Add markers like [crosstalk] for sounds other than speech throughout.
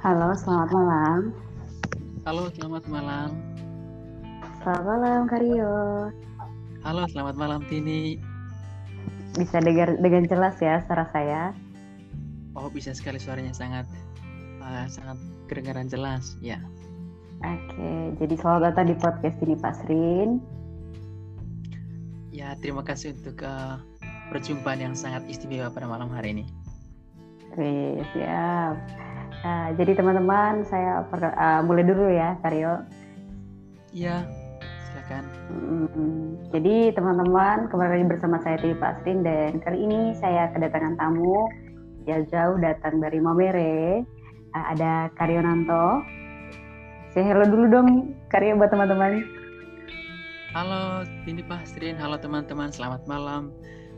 Halo, selamat malam. Halo, selamat malam. Selamat malam, Karyo. Halo, selamat malam, Tini. Bisa dengar dengan jelas ya suara saya? Oh, bisa sekali suaranya sangat uh, sangat kedengaran jelas, ya. Oke, jadi selamat datang di podcast ini, Pak Srin. Ya, terima kasih untuk uh, perjumpaan yang sangat istimewa pada malam hari ini. Oke, siap. Uh, jadi teman-teman, saya uh, mulai dulu ya, Karyo. Iya, silakan. Hmm, jadi teman-teman, kembali bersama saya Tiwi Pasrin dan kali ini saya kedatangan tamu jauh-jauh datang dari Mamere. Uh, ada Karyo Nanto. Saya hello dulu dong, Karyo buat teman-teman. Halo, Tini Pasrin. Halo teman-teman, selamat malam.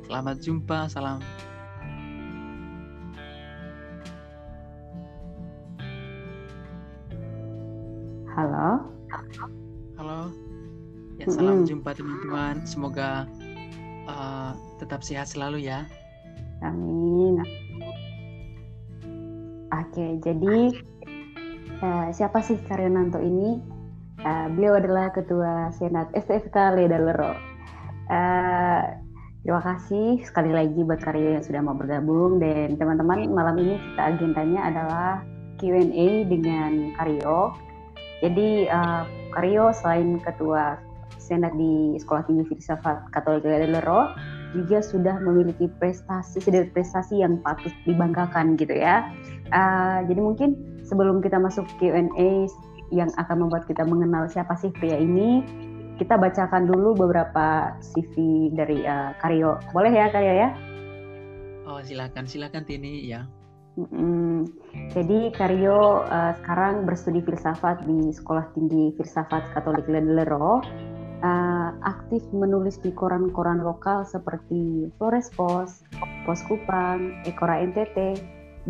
Selamat jumpa, salam Halo. Halo. Ya, salam mm -hmm. jumpa teman-teman. Semoga uh, tetap sehat selalu ya. Amin. Oke, jadi uh, siapa sih Karyonanto ini? Uh, beliau adalah Ketua Senat STFK Ledalero. Uh, terima kasih sekali lagi buat Karyo yang sudah mau bergabung dan teman-teman malam ini kita agendanya adalah Q&A dengan Karyo jadi uh, Karyo selain ketua senat di Sekolah Tinggi Filsafat Katolik Lero juga sudah memiliki prestasi sedikit prestasi yang patut dibanggakan gitu ya. Uh, jadi mungkin sebelum kita masuk Q&A yang akan membuat kita mengenal siapa sih pria ini, kita bacakan dulu beberapa CV dari uh, Karyo. Boleh ya Karyo ya? Oh silakan silakan Tini ya. Hmm, jadi Karyo uh, sekarang berstudi filsafat di Sekolah Tinggi Filsafat Katolik Ledlero. Uh, aktif menulis di koran-koran lokal seperti Flores Post, Pos Kupang, Ekora NTT,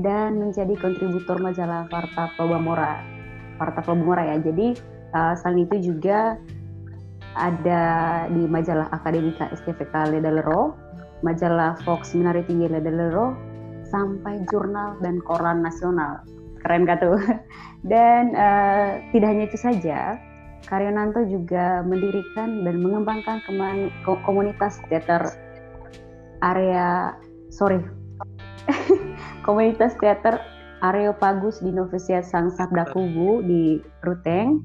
dan menjadi kontributor majalah Varta Probamora. Varta Probamora ya. Jadi uh, selain itu juga ada di majalah Akademika STVK Ledlero, majalah Fox Minari Tinggi Ledlero, sampai jurnal dan koran nasional. Keren gak tuh? [laughs] Dan uh, tidak hanya itu saja, Karyonanto juga mendirikan dan mengembangkan komunitas teater area sorry [laughs] komunitas teater Areopagus di Novisiat Sang Sabda Kubu di Ruteng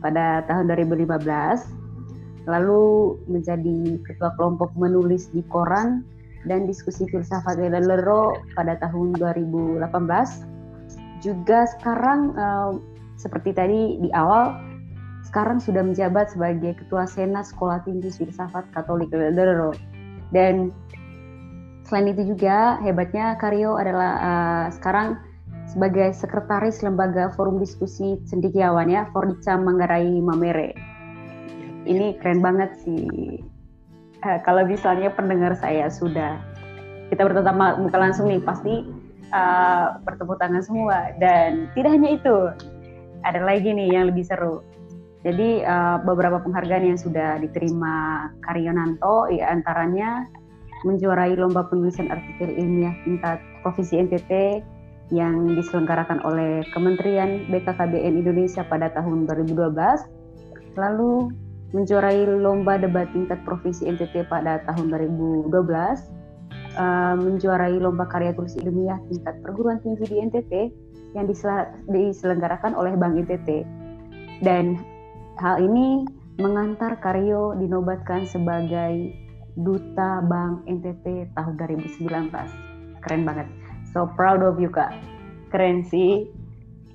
pada tahun 2015 lalu menjadi ketua kelompok menulis di koran dan diskusi filsafat Lero pada tahun 2018. Juga sekarang uh, seperti tadi di awal, sekarang sudah menjabat sebagai Ketua Senat Sekolah Tinggi Filsafat Katolik Lero. Dan selain itu juga hebatnya Karyo adalah uh, sekarang sebagai sekretaris lembaga forum diskusi cendikiawan ya Fordica Manggarai Mamere. Ini keren banget sih uh, kalau misalnya pendengar saya sudah kita bertatap muka langsung nih pasti uh, bertepuk tangan semua. Dan tidak hanya itu ada lagi nih yang lebih seru. Jadi uh, beberapa penghargaan yang sudah diterima Karyonanto ya antaranya menjuarai lomba penulisan artikel ilmiah tingkat provinsi NTT yang diselenggarakan oleh Kementerian BKKBN Indonesia pada tahun 2012 lalu menjuarai lomba debat tingkat provinsi NTT pada tahun 2012, uh, eh, menjuarai lomba karya tulis ilmiah tingkat perguruan tinggi di NTT yang diselenggarakan oleh Bank NTT. Dan hal ini mengantar Karyo dinobatkan sebagai Duta Bank NTT tahun 2019. Keren banget. So proud of you, Kak. Keren sih.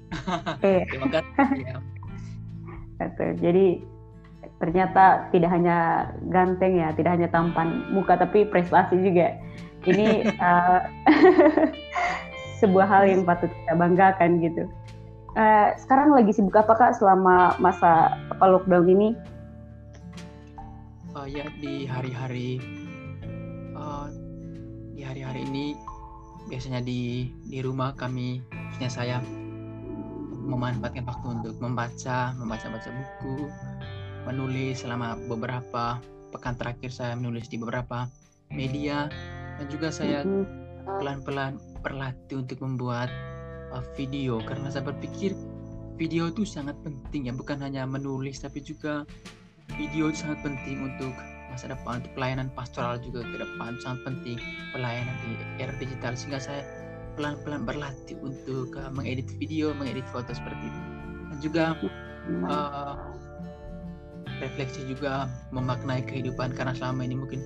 [laughs] Terima kasih. Jadi ternyata tidak hanya ganteng ya, tidak hanya tampan muka tapi prestasi juga. Ini uh, [laughs] [laughs] sebuah hal yang patut kita banggakan gitu. Uh, sekarang lagi sibuk apa kak selama masa apa lockdown ini? Uh, ya di hari-hari uh, di hari-hari ini biasanya di di rumah kami, khususnya saya memanfaatkan waktu untuk membaca, membaca-baca buku, menulis selama beberapa pekan terakhir saya menulis di beberapa media. Dan juga saya pelan-pelan berlatih untuk membuat uh, video. Karena saya berpikir video itu sangat penting ya. Bukan hanya menulis tapi juga video itu sangat penting untuk masa depan untuk pelayanan pastoral juga ke depan. Sangat penting pelayanan di era digital. Sehingga saya pelan-pelan berlatih untuk uh, mengedit video, mengedit foto seperti itu. Dan juga uh, refleksi juga memaknai kehidupan karena selama ini mungkin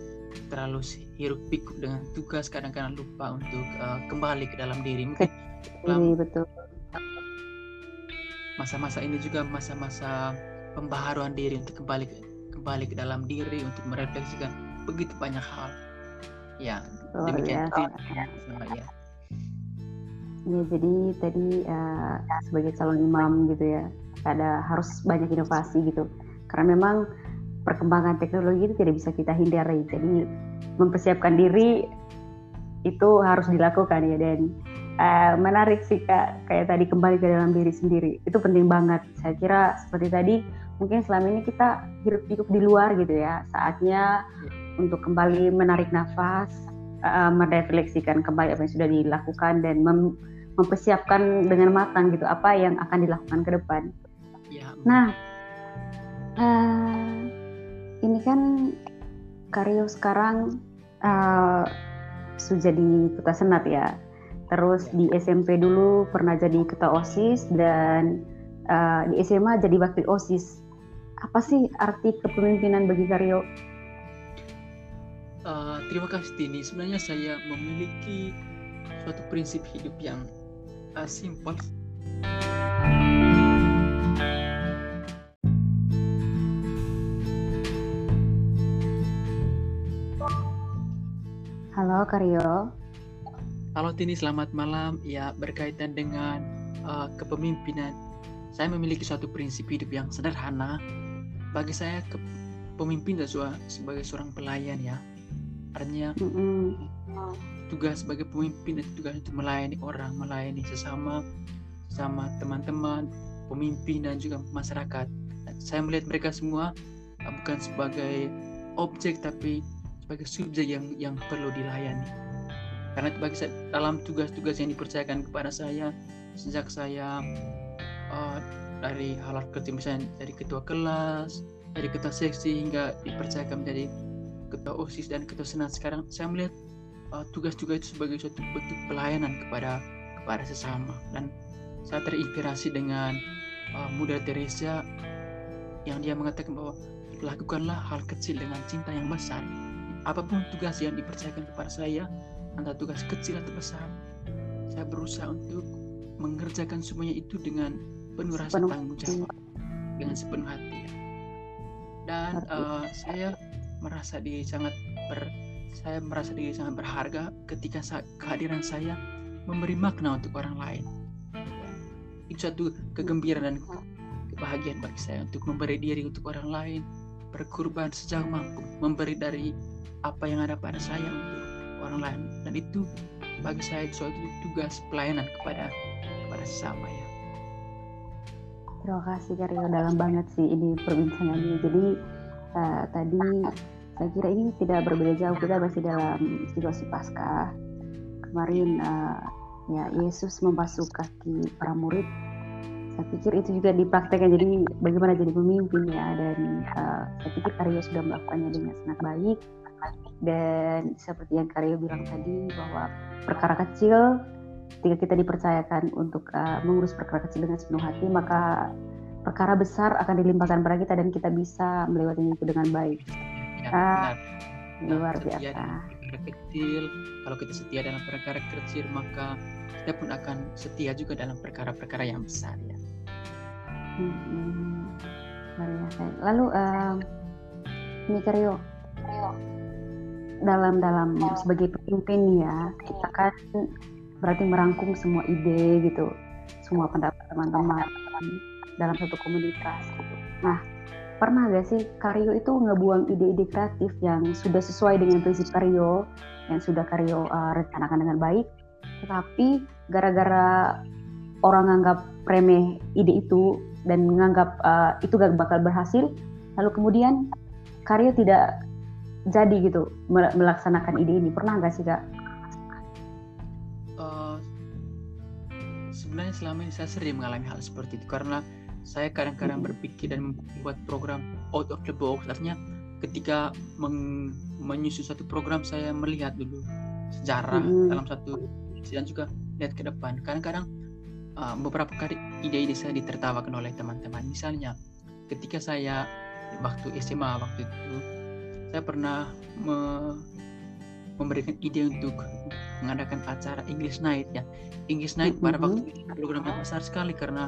terlalu hiruk pikuk dengan tugas kadang-kadang lupa untuk uh, kembali ke dalam diri. Mungkin dalam betul. masa-masa ini juga masa-masa pembaharuan diri untuk kembali ke, kembali ke dalam diri untuk merefleksikan begitu banyak hal. Ya Luar demikian ya. sama ya ya jadi tadi uh, sebagai calon imam gitu ya ada harus banyak inovasi gitu karena memang perkembangan teknologi itu tidak bisa kita hindari. Jadi mempersiapkan diri itu harus dilakukan ya. Dan uh, menarik sih kak kayak tadi kembali ke dalam diri sendiri. Itu penting banget. Saya kira seperti tadi mungkin selama ini kita hidup hidup di luar gitu ya. Saatnya untuk kembali menarik nafas uh, merefleksikan kembali apa yang sudah dilakukan dan mem mempersiapkan dengan matang gitu apa yang akan dilakukan ke depan. Ya. Nah, uh, ini kan Karyo sekarang uh, sudah jadi ketua senat ya. Terus di SMP dulu pernah jadi ketua osis dan uh, di SMA jadi wakil osis. Apa sih arti kepemimpinan bagi Karyo? Uh, terima kasih Tini. Sebenarnya saya memiliki suatu prinsip hidup yang uh, simple. Halo Karyo. Halo Tini, selamat malam. Ya, berkaitan dengan uh, kepemimpinan, saya memiliki suatu prinsip hidup yang sederhana. Bagi saya, ke, pemimpin adalah sebagai seorang pelayan ya. Artinya, mm -hmm tugas sebagai pemimpin itu tugas untuk melayani orang, melayani sesama, sama teman-teman, pemimpin dan juga masyarakat. Saya melihat mereka semua uh, bukan sebagai objek tapi sebagai subjek yang yang perlu dilayani. Karena bagi saya, dalam tugas-tugas yang dipercayakan kepada saya sejak saya uh, dari hal kecil misalnya dari ketua kelas, dari ketua seksi hingga dipercayakan menjadi ketua OSIS dan ketua senat sekarang saya melihat uh, tugas juga itu sebagai suatu bentuk pelayanan kepada kepada sesama dan saya terinspirasi dengan uh, Muda Teresa yang dia mengatakan bahwa lakukanlah hal kecil dengan cinta yang besar apa pun tugas yang dipercayakan kepada saya antara tugas kecil atau besar saya berusaha untuk mengerjakan semuanya itu dengan penuh rasa tanggung jawab. Dengan sepenuh hati dan uh, saya merasa diri sangat ber saya merasa diri sangat berharga ketika kehadiran saya memberi makna untuk orang lain. Itu satu kegembiraan dan kebahagiaan bagi saya untuk memberi diri untuk orang lain, berkorban sejauh mampu, memberi dari apa yang ada pada saya untuk orang lain. Dan itu bagi saya suatu tugas pelayanan kepada kepada sesama ya. Terima kasih Karyo, dalam banget sih ini perbincangannya. Jadi uh, tadi saya kira ini tidak berbeda jauh kita masih dalam situasi pasca kemarin uh, ya Yesus membasuh kaki para murid saya pikir itu juga dipraktekkan. Jadi bagaimana jadi pemimpin ya dan uh, saya pikir Karyo sudah melakukannya dengan sangat baik. Dan seperti yang Karyo bilang tadi bahwa perkara kecil ketika kita dipercayakan untuk uh, mengurus perkara kecil dengan sepenuh hati maka perkara besar akan dilimpahkan pada kita dan kita bisa melewatinya itu dengan baik. Ya, ah, luar biasa. kecil kalau kita setia dalam perkara kecil maka kita pun akan setia juga dalam perkara-perkara yang besar ya hmm, lalu uh, ini Karyo dalam dalam sebagai pemimpin ya kita kan berarti merangkum semua ide gitu. Semua pendapat teman-teman dalam satu komunitas gitu. Nah, pernah gak sih Karyo itu ngebuang ide-ide kreatif yang sudah sesuai dengan prinsip Karyo yang sudah Karyo uh, rencanakan dengan baik tetapi gara-gara orang nganggap remeh ide itu dan menganggap uh, itu gak bakal berhasil. Lalu kemudian Karyo tidak jadi gitu melaksanakan ide ini. Pernah gak sih kak? Uh, sebenarnya selama ini saya sering mengalami hal seperti itu. Karena saya kadang-kadang berpikir dan membuat program out of the box. Artinya ketika meng, menyusun satu program saya melihat dulu sejarah mm-hmm. dalam satu dan juga lihat ke depan. Kadang-kadang uh, beberapa kali ide-ide saya ditertawakan oleh teman-teman. Misalnya ketika saya waktu SMA waktu itu saya pernah me memberikan ide untuk mengadakan acara English Night ya. English Night pada waktu itu program yang besar sekali karena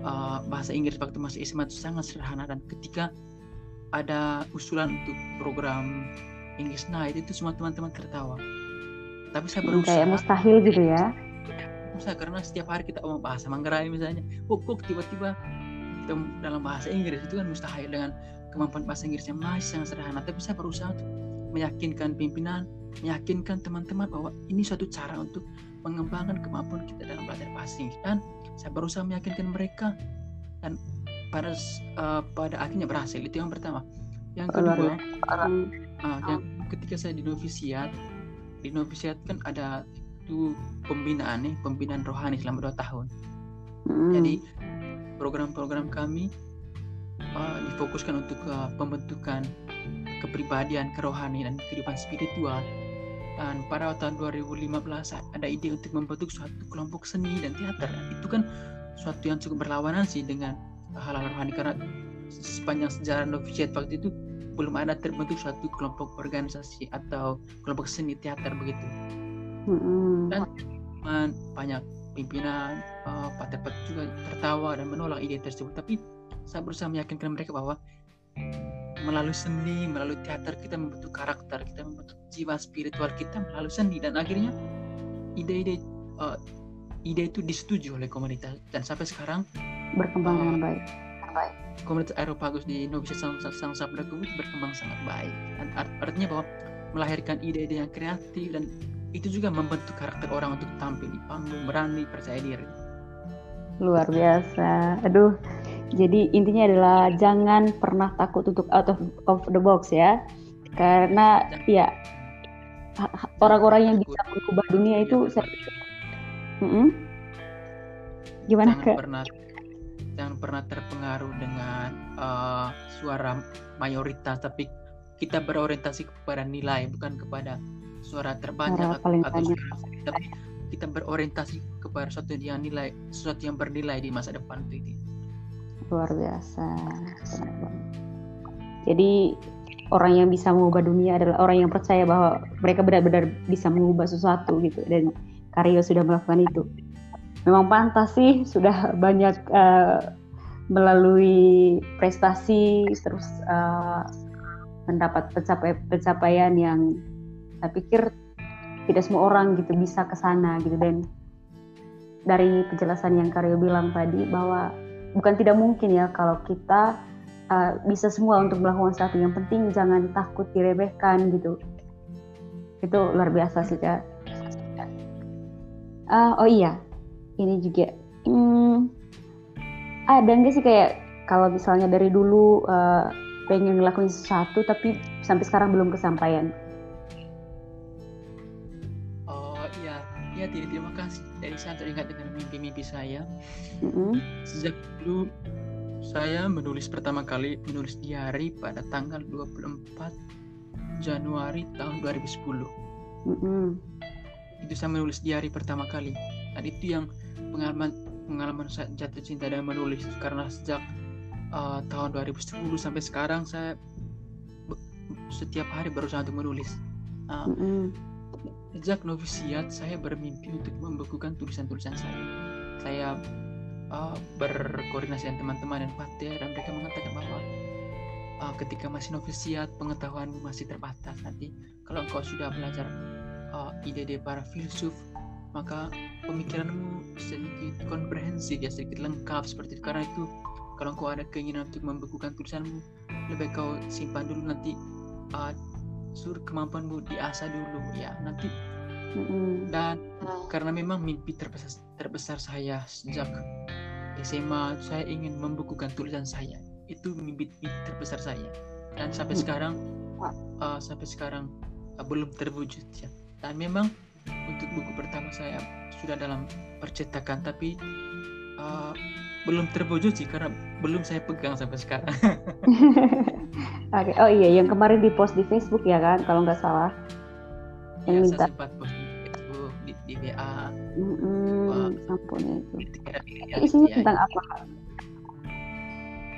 uh, bahasa Inggris waktu masih SMA itu sangat sederhana dan ketika ada usulan untuk program English Night itu semua teman-teman tertawa. Tapi saya berusaha kayak mustahil gitu ya Mustahil karena setiap hari kita omong bahasa Manggarai misalnya. Kok kok tiba-tiba kita dalam bahasa Inggris itu kan mustahil dengan kemampuan bahasa Inggris yang masih sangat sederhana. Tapi saya berusaha untuk meyakinkan pimpinan meyakinkan teman-teman bahwa ini suatu cara untuk mengembangkan kemampuan kita dalam belajar bahasa Inggris. Dan saya berusaha meyakinkan mereka dan pada uh, pada akhirnya berhasil. Itu yang pertama. Yang kedua uh, yang ketika saya di novisiat di novisiat kan ada itu pembinaan nih pembinaan rohani selama dua tahun. Hmm. jadi program-program kami uh, difokuskan untuk uh, pembentukan kepribadian kerohanian dan kehidupan spiritual. Dan pada tahun 2015 ada ide untuk membentuk suatu kelompok seni dan teater. Itu kan suatu yang cukup berlawanan sih dengan hal-hal rohani karena sepanjang sejarah novitiate waktu itu belum ada terbentuk suatu kelompok organisasi atau kelompok seni teater begitu dan banyak pimpinan uh, eh, pater juga tertawa dan menolak ide tersebut tapi saya berusaha meyakinkan mereka bahwa melalui seni melalui teater kita membentuk karakter kita membentuk jiwa spiritual kita melalui seni dan akhirnya ide-ide uh, ide itu disetujui oleh komunitas dan sampai sekarang berkembang dengan uh, baik baik. Komunitas Aeropagus di Novisi Sang, Sang Sabda berkembang sangat baik. Dan art, artinya bahwa melahirkan ide-ide yang kreatif dan itu juga membentuk karakter orang untuk tampil di panggung, berani, percaya diri. Luar biasa. Aduh, jadi intinya adalah jangan pernah takut untuk out of, of the box ya. Karena ya orang-orang yang bisa mengubah dunia itu mm -hmm. gimana jangan ke? pernah jangan pernah terpengaruh dengan uh, suara mayoritas tapi kita berorientasi kepada nilai bukan kepada suara terbanyak atau, atau suara tapi kita berorientasi kepada sesuatu yang nilai sesuatu yang bernilai di masa depan itu luar biasa. Jadi orang yang bisa mengubah dunia adalah orang yang percaya bahwa mereka benar-benar bisa mengubah sesuatu gitu dan Karyo sudah melakukan itu. Memang pantas sih sudah banyak uh, melalui prestasi terus uh, mendapat pencapaian pencapaian yang saya pikir tidak semua orang gitu bisa ke sana gitu. Dan dari penjelasan yang Karyo bilang tadi bahwa bukan tidak mungkin ya kalau kita uh, bisa semua untuk melakukan sesuatu. Yang penting jangan takut diremehkan gitu. Itu luar biasa sih kak. Uh, oh iya. Ini juga. Hmm, ada nggak sih kayak kalau misalnya dari dulu uh, pengen ngelakuin sesuatu tapi sampai sekarang belum kesampaian iya tidak terima kasih dari saya teringat dengan mimpi-mimpi saya mm-hmm. sejak dulu saya menulis pertama kali menulis diary pada tanggal 24 Januari tahun 2010 mm-hmm. itu saya menulis diary pertama kali dan itu yang pengalaman pengalaman saya jatuh cinta dan menulis karena sejak uh, tahun 2010 sampai sekarang saya setiap hari berusaha untuk menulis. Uh, mm-hmm. Sejak novisiat saya bermimpi untuk membukukan tulisan-tulisan saya. Saya uh, berkoordinasi dengan teman-teman dan pater dan mereka mengatakan bahwa uh, ketika masih novisiat pengetahuanmu masih terbatas nanti kalau engkau sudah belajar uh, ide-ide para filsuf maka pemikiranmu sedikit komprehensif ya sedikit lengkap seperti itu karena itu kalau kau ada keinginan untuk membekukan tulisanmu lebih kau simpan dulu nanti uh, suruh kemampuanmu diasah dulu ya. Nanti mm-hmm. dan karena memang mimpi terbesar terbesar saya sejak SMA saya ingin membukukan tulisan saya. Itu mimpi, mimpi terbesar saya. Dan sampai sekarang uh, sampai sekarang uh, belum terwujud ya. Dan memang untuk buku pertama saya sudah dalam percetakan tapi uh, belum terwujud sih karena belum saya pegang sampai sekarang. [laughs] Oke, okay. oh iya yang kemarin di post di Facebook ya kan kalau nggak salah. Yang ya, minta. Saya sempat post di Facebook di, di WA. Mm-hmm, ampun ya itu. Isinya tentang apa?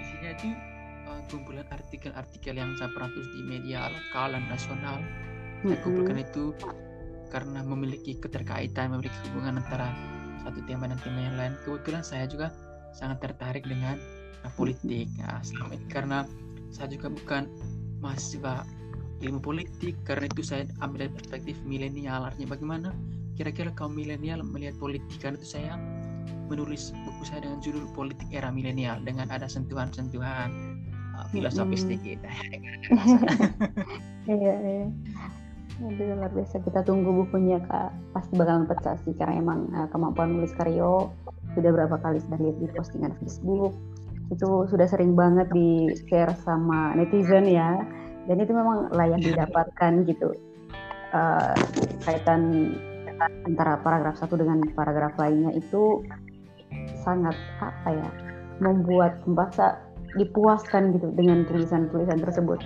Isinya itu uh, kumpulan artikel-artikel yang saya pernah tulis di media lokal dan nasional. Saya mm-hmm. kumpulkan itu karena memiliki keterkaitan, memiliki hubungan antara satu tema dan tema yang lain. Kebetulan saya juga sangat tertarik dengan uh, politik nah, selama ini. Karena saya juga bukan mahasiswa ilmu politik karena itu saya ambil dari perspektif milenial. Artinya bagaimana kira-kira kaum milenial melihat politik? Karena itu saya menulis buku saya dengan judul politik era milenial dengan ada sentuhan-sentuhan uh, filosofis hmm. sedikit. [laughs] [laughs] Iya iya. Aduh, luar biasa. Kita tunggu bukunya kak. Pasti bakalan pecah sih karena emang uh, kemampuan nulis karyo sudah berapa kali saya lihat di postingan Facebook. Itu sudah sering banget di share sama netizen ya. Dan itu memang layak didapatkan gitu. Uh, kaitan antara paragraf satu dengan paragraf lainnya itu sangat apa ya membuat pembaca dipuaskan gitu dengan tulisan-tulisan tersebut.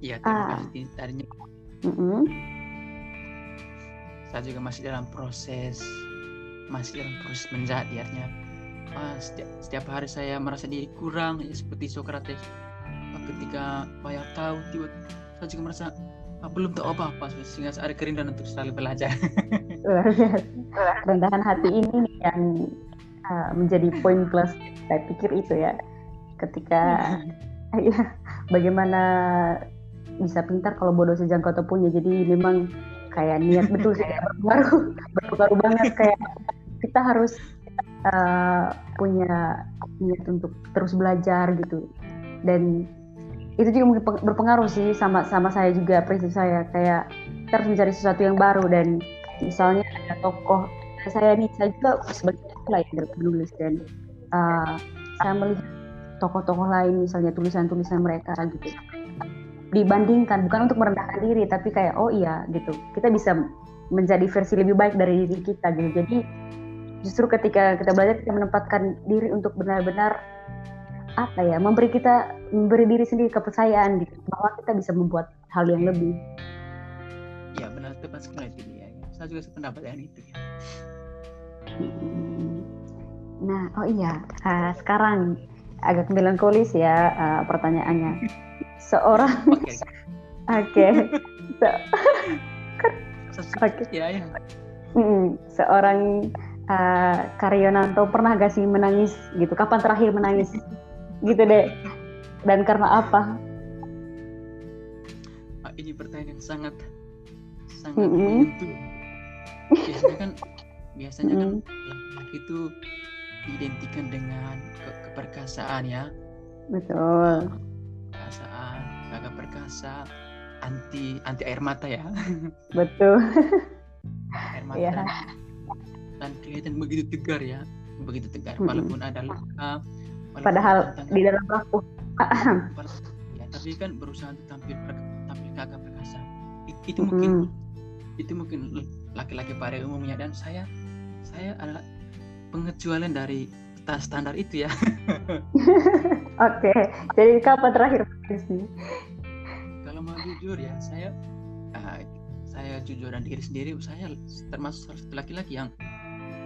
Iya, kasih. Tadinya. Mm -hmm saya juga masih dalam proses masih dalam proses menjadi artinya. Uh, setiap, setiap hari saya merasa diri kurang ya seperti Socrates. Uh, ketika banyak tahu tiba saya juga merasa uh, belum tahu apa-apa sehingga ada kerinduan untuk selalu belajar. [laughs] Rendahan hati ini yang uh, menjadi poin plus saya pikir itu ya. Ketika [laughs] ya bagaimana bisa pintar kalau bodoh sejangkau punya jadi memang kayak niat betul sih berpengaruh [laughs] berpengaruh banget kayak kita harus uh, punya niat untuk terus belajar gitu. Dan itu juga mungkin berpengaruh sih sama sama saya juga prinsip saya kayak kita harus mencari sesuatu yang baru. Dan misalnya ada tokoh saya nih saya juga sebagai lah yang menulis dan uh, saya melihat tokoh-tokoh lain misalnya tulisan-tulisan mereka gitu dibandingkan bukan untuk merendahkan diri tapi kayak oh iya gitu. Kita bisa menjadi versi lebih baik dari diri kita gitu. Jadi justru ketika kita belajar kita menempatkan diri untuk benar-benar apa ya memberi kita memberi diri sendiri kepercayaan gitu. Bahwa kita bisa membuat hal yang lebih. Ya benar. Tepat sekali itu ya saya juga sependapat dengan itu ya. Nah oh iya uh, sekarang agak melankolis ya uh, pertanyaannya seorang [laughs] oke. Okay. oke. Ya, [laughs] ya. seorang uh, Karyonanto pernah gak sih menangis gitu? Kapan terakhir menangis? [laughs] Gitu deh. Dan karena apa? Ah, ini pertanyaan yang sangat sangat mm -hmm. menyentuh. Biasanya kan biasanya mm -hmm. kan laki itu diidentikan dengan ke keperkasaan ya. Betul perkasaan gagah perkasa anti anti air mata ya. Betul. Air mata. Yeah. dan kelihatan begitu tegar ya begitu tegar. Mm -hmm. walaupun ada luka padahal di dalam aku. [clears throat] Ya tapi kan berusaha untuk tampil tampil gagah perkasa. Itu, itu mm -hmm. mungkin itu mungkin laki-laki pada umumnya. Dan saya saya adalah pengecualian dari standar itu ya. [laughs] Oke, jadi kapan terakhir sih? Kalau mau jujur ya, saya uh, saya jujur dan diri sendiri, saya termasuk salah satu laki-laki yang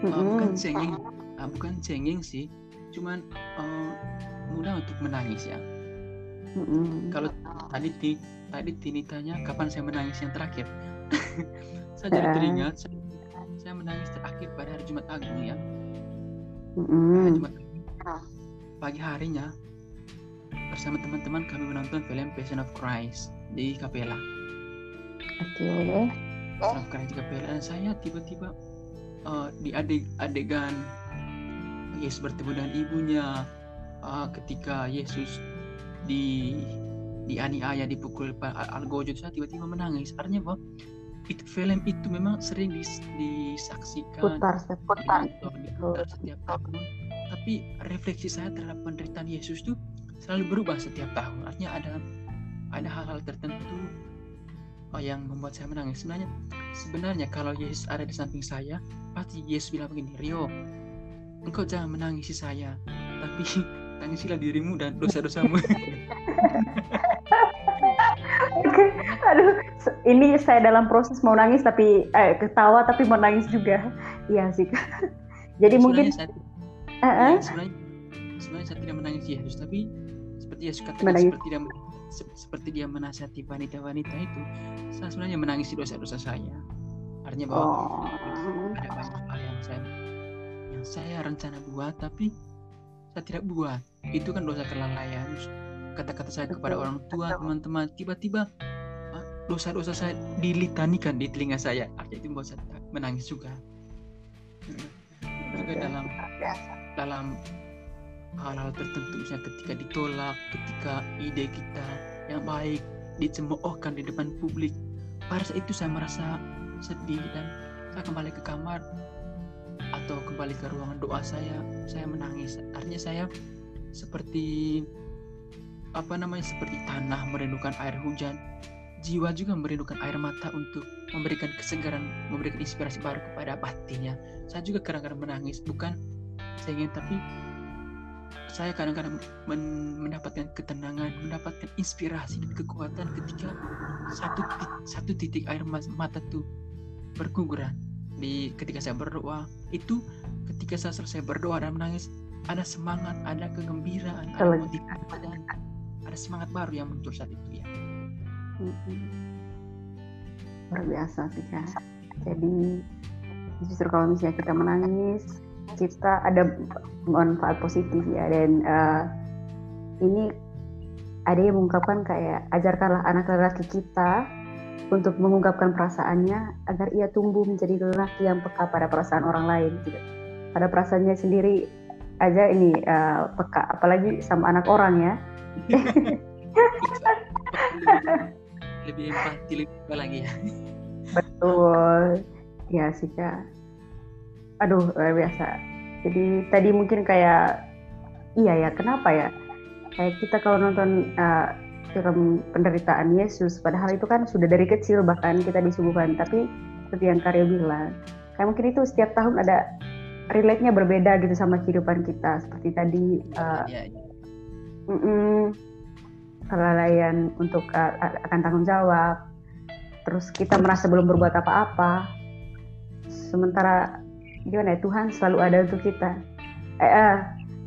uh, mm-hmm. bukan cengeng, uh, bukan cengeng sih, cuman uh, mudah untuk menangis ya. Mm-hmm. Kalau tadi ti, tadi Tini tanya kapan saya menangis yang terakhir, [laughs] saya jadi teringat saya, saya menangis terakhir pada hari Jumat Agung ya Mm-hmm. pagi harinya bersama teman-teman kami menonton film Passion of Christ di Kapela. Oke. Okay. Passion of Christ di Kapela dan saya tiba-tiba uh, di adeg adegan Yesus bertemu dengan ibunya uh, ketika Yesus di dianiaya dipukul algojo saya tiba-tiba menangis artinya bahwa itu film itu memang sering dis, disaksikan. Putar putar. diputar setiap tahun. Tapi refleksi saya terhadap penderitaan Yesus itu selalu berubah setiap tahun. Artinya ada ada hal-hal tertentu oh, yang membuat saya menangis. Sebenarnya sebenarnya kalau Yesus ada di samping saya pasti Yesus bilang begini Rio engkau jangan menangisi saya tapi [laughs] tangisilah dirimu dan dosa-dosamu [laughs] [laughs] Aduh, ini saya dalam proses mau nangis tapi eh, ketawa tapi mau nangis juga. Iya sih. [laughs] Jadi sebenarnya mungkin saya, uh -uh. ya, sebenarnya sebenarnya saya tidak menangisi Yesus tapi seperti Yesus katakan Menangis. seperti dia se- seperti dia menasihati wanita-wanita itu saya sebenarnya menangisi dosa-dosa saya artinya bahwa Oh. ada banyak hal yang saya yang saya rencana buat tapi saya tidak buat itu kan dosa kelalaian kata-kata saya kepada orang tua teman-teman tiba-tiba ah, dosa-dosa saya dilitanikan di telinga saya. Artinya itu membuat saya menangis juga. Juga dalam dalam hal-hal tertentu misalnya ketika ditolak ketika ide kita yang baik dicemoohkan di depan publik pada saat itu saya merasa sedih dan saya kembali ke kamar atau kembali ke ruangan doa saya saya menangis. Artinya saya seperti apa namanya seperti tanah merindukan air hujan jiwa juga merindukan air mata untuk memberikan kesegaran memberikan inspirasi baru kepada batinnya. Saya juga kadang-kadang menangis bukan saya ingin tapi saya kadang-kadang men- mendapatkan ketenangan mendapatkan inspirasi dan kekuatan ketika satu tit- satu titik air mata tuh berguguran. Di ketika saya berdoa itu ketika saya selesai berdoa dan menangis ada semangat ada kegembiraan ada motivasi dan ada semangat baru yang muncul saat itu ya. Luar biasa sih Kak. Jadi justru kalau misalnya kita menangis, kita ada manfaat positif ya dan eh, ini ada yang mengungkapkan kayak ajarkanlah anak lelaki kita untuk mengungkapkan perasaannya agar ia tumbuh menjadi lelaki yang peka pada perasaan orang lain gitu. Pada perasaannya sendiri aja ini eh, peka apalagi sama anak orang ya. Lebih empati lebih lagi ya Betul. Ya sih kak. Aduh luar biasa. Jadi tadi mungkin kayak iya ya kenapa ya? Kayak kita kalau nonton uh, film penderitaan Yesus, padahal itu kan sudah dari kecil bahkan kita disuguhkan. Tapi seperti yang Karyo bilang, kayak mungkin itu setiap tahun ada relate-nya berbeda gitu sama kehidupan kita. Seperti tadi uh, ya, ya. Mm-mm. kelalaian untuk uh, akan tanggung jawab. Terus kita merasa belum berbuat apa-apa. Sementara gimana ya Tuhan selalu ada untuk kita. Eh, eh,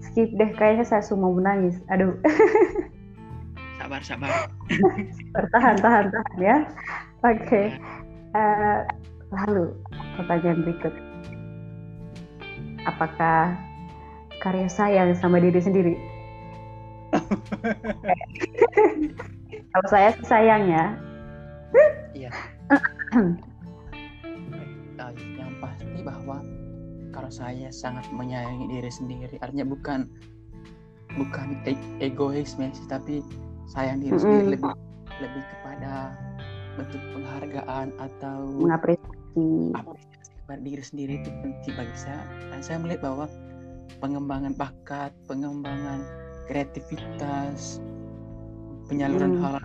skip deh kayaknya saya semua mau menangis aduh. [laughs] Sabar sabar. Bertahan tahan tahan ya. Oke. Eh, lalu pertanyaan berikut. Apakah karya sayang sama diri sendiri kalau saya sih sayang ya Iya. [coughs] Uh, yang pasti bahwa kalau saya sangat menyayangi diri sendiri, artinya bukan bukan e- egoisme sih, tapi sayang diri Mm-mm. sendiri lebih lebih kepada bentuk penghargaan atau mengapresiasi apresiasi kepada diri sendiri itu penting bagi saya. Dan saya melihat bahwa pengembangan bakat, pengembangan kreativitas, penyaluran Hmm. hal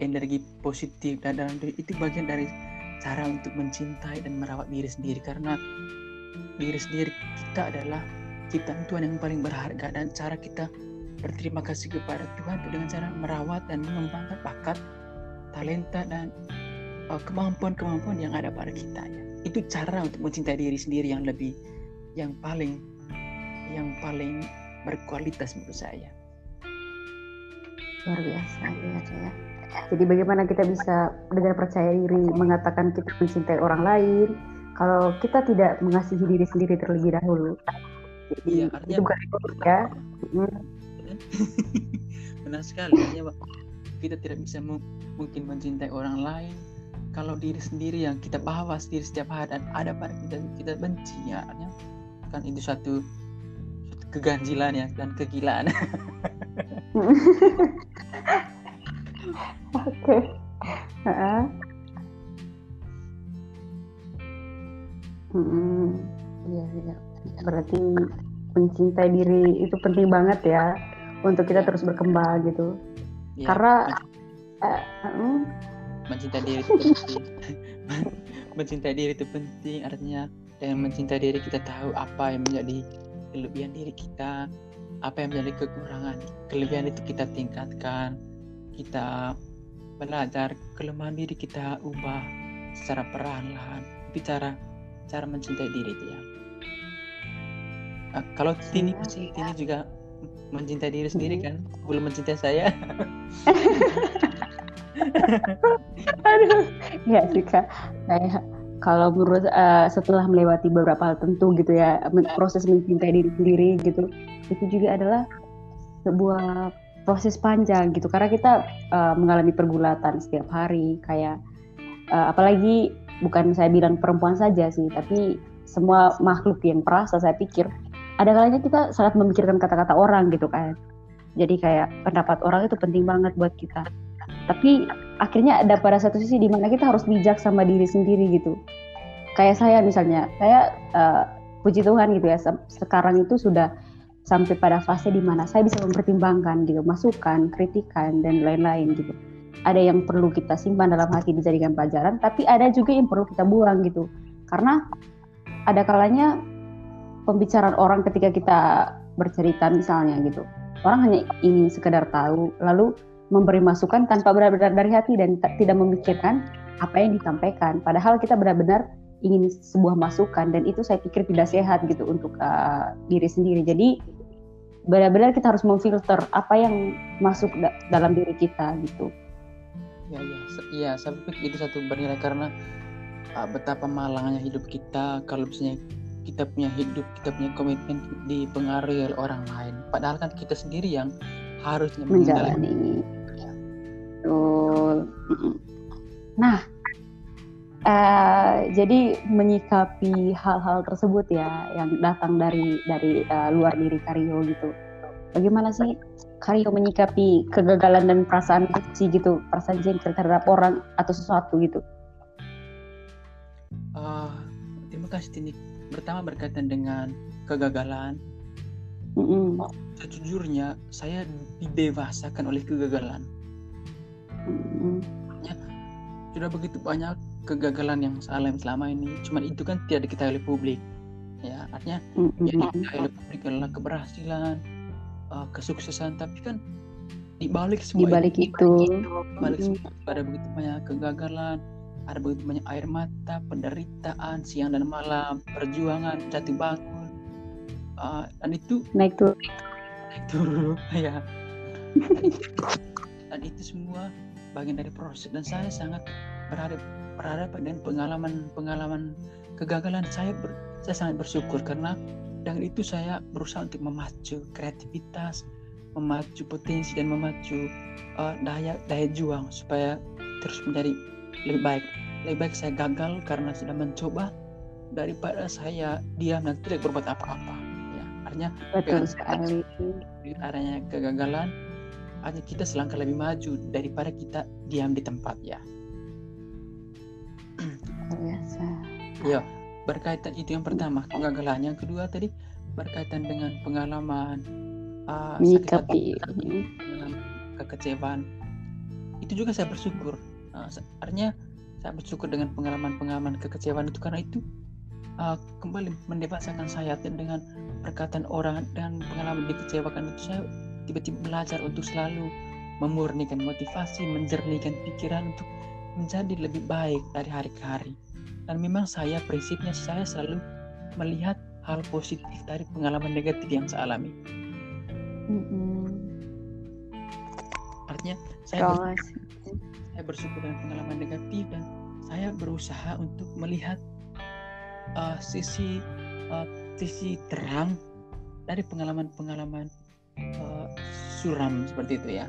energi positif dan dalam diri itu bagian dari cara untuk mencintai dan merawat diri sendiri karena diri sendiri kita adalah ciptaan Tuhan yang paling berharga dan cara kita berterima kasih kepada Tuhan itu dengan cara merawat dan mengembangkan bakat, talenta dan uh, kemampuan-kemampuan yang ada pada kita ya. Itu cara untuk mencintai diri sendiri yang lebih yang paling yang paling berkualitas menurut saya. luar biasa ya ya. Jadi bagaimana kita bisa dengan percaya diri mengatakan kita mencintai orang lain kalau kita tidak mengasihi diri sendiri terlebih dahulu? Jadi Iya, artinya itu bukan egois ya? [laughs] Benar sekali artinya kita tidak bisa mu- mungkin mencintai orang lain kalau diri sendiri yang kita bawa sendiri setiap hari dan ada pada kita kita benci ya artinya. Kan itu satu, keganjilan ya dan kegilaan [laughs] Oke. Hmm, Iya, iya. Berarti mencintai diri itu penting banget ya untuk kita terus berkembang gitu. Ya, Karena mm, mencintai diri itu penting [laughs] mencintai diri itu penting artinya dengan mencintai diri kita tahu apa yang menjadi kelebihan diri kita apa yang menjadi kekurangan kelebihan itu kita tingkatkan kita belajar kelemahan diri kita ubah secara perlahan-lahan itu cara mencintai diri itu ya. Nah, kalau Tini pasti Tini juga mencintai diri sendiri kan? Belum mencintai saya. [laughs] Aduh ya juga. Kayak kalau menurut uh, setelah melewati beberapa hal tentu gitu ya proses mencintai diri sendiri gitu itu juga adalah sebuah proses panjang gitu. Karena kita uh, mengalami pergulatan setiap hari kayak uh, apalagi bukan saya bilang perempuan saja sih tapi semua makhluk yang perasa saya pikir ada kalanya kita sangat memikirkan kata-kata orang gitu kan. Jadi kayak pendapat orang itu penting banget buat kita. Tapi akhirnya ada pada satu sisi di mana kita harus bijak sama diri sendiri gitu kayak saya misalnya saya uh, puji Tuhan gitu ya sekarang itu sudah sampai pada fase di mana saya bisa mempertimbangkan gitu masukan kritikan dan lain-lain gitu ada yang perlu kita simpan dalam hati dijadikan pelajaran tapi ada juga yang perlu kita buang gitu karena ada kalanya pembicaraan orang ketika kita bercerita misalnya gitu. Orang hanya ingin sekedar tahu lalu memberi masukan tanpa benar-benar dari hati dan tidak memikirkan apa yang disampaikan. Padahal kita benar-benar ingin sebuah masukan dan itu saya pikir tidak sehat gitu untuk uh, diri sendiri. Jadi benar-benar kita harus memfilter apa yang masuk da dalam diri kita gitu. Ya ya, iya saya pikir itu satu bernilai karena uh, betapa malangnya hidup kita kalau misalnya kita punya hidup, kita punya komitmen dipengaruhi oleh orang lain. Padahal kan kita sendiri yang harusnya menjalani. Betul. Nah, uh, jadi menyikapi hal-hal tersebut ya yang datang dari dari uh, luar diri Karyo gitu. Bagaimana sih Karyo menyikapi kegagalan dan perasaan benci gitu, perasaan jengkel terhadap orang atau sesuatu gitu? Uh, terima kasih Tini pertama berkaitan dengan kegagalan mm-hmm. Sejujurnya saya didewasakan oleh kegagalan mm-hmm. sudah begitu banyak kegagalan yang saya alami selama ini cuman itu kan tidak diketahui oleh publik ya artinya mm-hmm. yang diketahui oleh publik adalah keberhasilan uh, kesuksesan tapi kan dibalik semua dibalik itu, itu. dibalik mm-hmm. semua ada begitu banyak kegagalan ada begitu banyak air mata, penderitaan siang dan malam, perjuangan, jatuh bangun, uh, dan itu naik turun, turun, [laughs] ya. dan itu semua bagian dari proses dan saya sangat berharap berhadapan dengan pengalaman-pengalaman kegagalan saya ber, saya sangat bersyukur karena dengan itu saya berusaha untuk memacu kreativitas, memacu potensi dan memacu uh, daya daya juang supaya terus menjadi lebih baik lebih baik saya gagal karena sudah mencoba daripada saya diam dan tidak berbuat apa-apa artinya betul sekali. adanya kegagalan. Hanya kita selangkah lebih maju daripada kita diam di tempat ya. Biasa. Ya berkaitan itu yang pertama kegagalan. Yang kedua tadi berkaitan dengan pengalaman uh, menyikapi kekecewaan. Itu juga saya bersyukur. Uh, artinya saya bersyukur dengan pengalaman-pengalaman kekecewaan itu. Karena itu uh, kembali mendewasakan saya dengan perkataan orang dan pengalaman dikecewakan itu saya tiba-tiba belajar untuk selalu memurnikan motivasi, menjernihkan pikiran untuk menjadi lebih baik dari hari ke hari. Dan memang saya prinsipnya saya selalu melihat hal positif dari pengalaman negatif yang saya alami. Mm-hmm. Artinya saya saya bersyukur dengan pengalaman negatif dan saya berusaha untuk melihat uh, sisi uh, sisi terang dari pengalaman-pengalaman uh, suram seperti itu ya.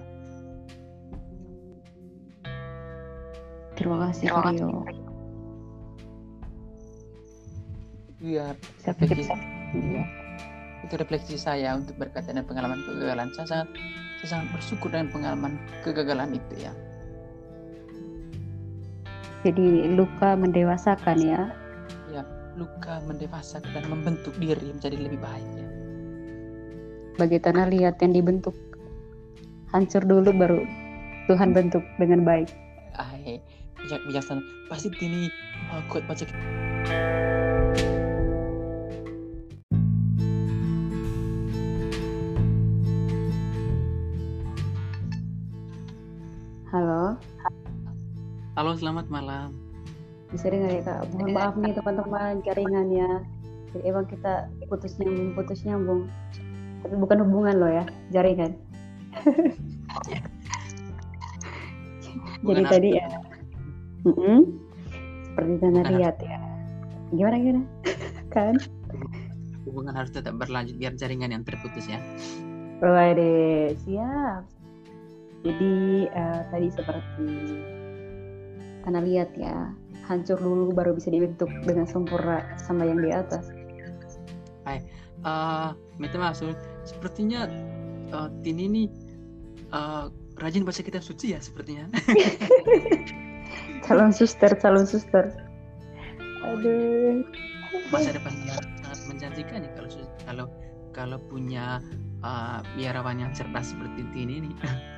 Terima kasih Rio. Iya, refleksi, ya. itu refleksi saya untuk berkaitan dengan pengalaman kegagalan. Saya sangat, saya sangat bersyukur dengan pengalaman kegagalan itu ya jadi luka mendewasakan ya luka mendewasakan dan membentuk diri menjadi lebih baik ya bagi tanah liat yang dibentuk. Hancur dulu baru Tuhan bentuk dengan baik. Ay, bijak bijaksana. Pasti ini uh, kuat baca Halo, halo selamat malam bisa dengar ya kak? Mohon maaf nih teman-teman jaringannya. Jadi emang kita putus nyambung, putus nyambung. Tapi bukan hubungan loh ya, jaringan. [laughs] Jadi Bukan tadi ya, seperti tanah liat ya. Gimana gimana? [laughs] kan? hubungan harus tetap berlanjut biar jaringan yang terputus ya Waduh, siap. Jadi eh, tadi seperti tanah liat ya, hancur dulu baru bisa dibentuk dengan sempurna sama yang di atas. uh, minta maaf Sul. sepertinya uh, Tini ini uh, rajin baca kitab suci ya sepertinya [laughs] calon suster, calon suster. Aduh. masa depannya sangat menjanjikan ya kalau kalau kalau punya uh, biarawan yang cerdas seperti Tini ini [laughs]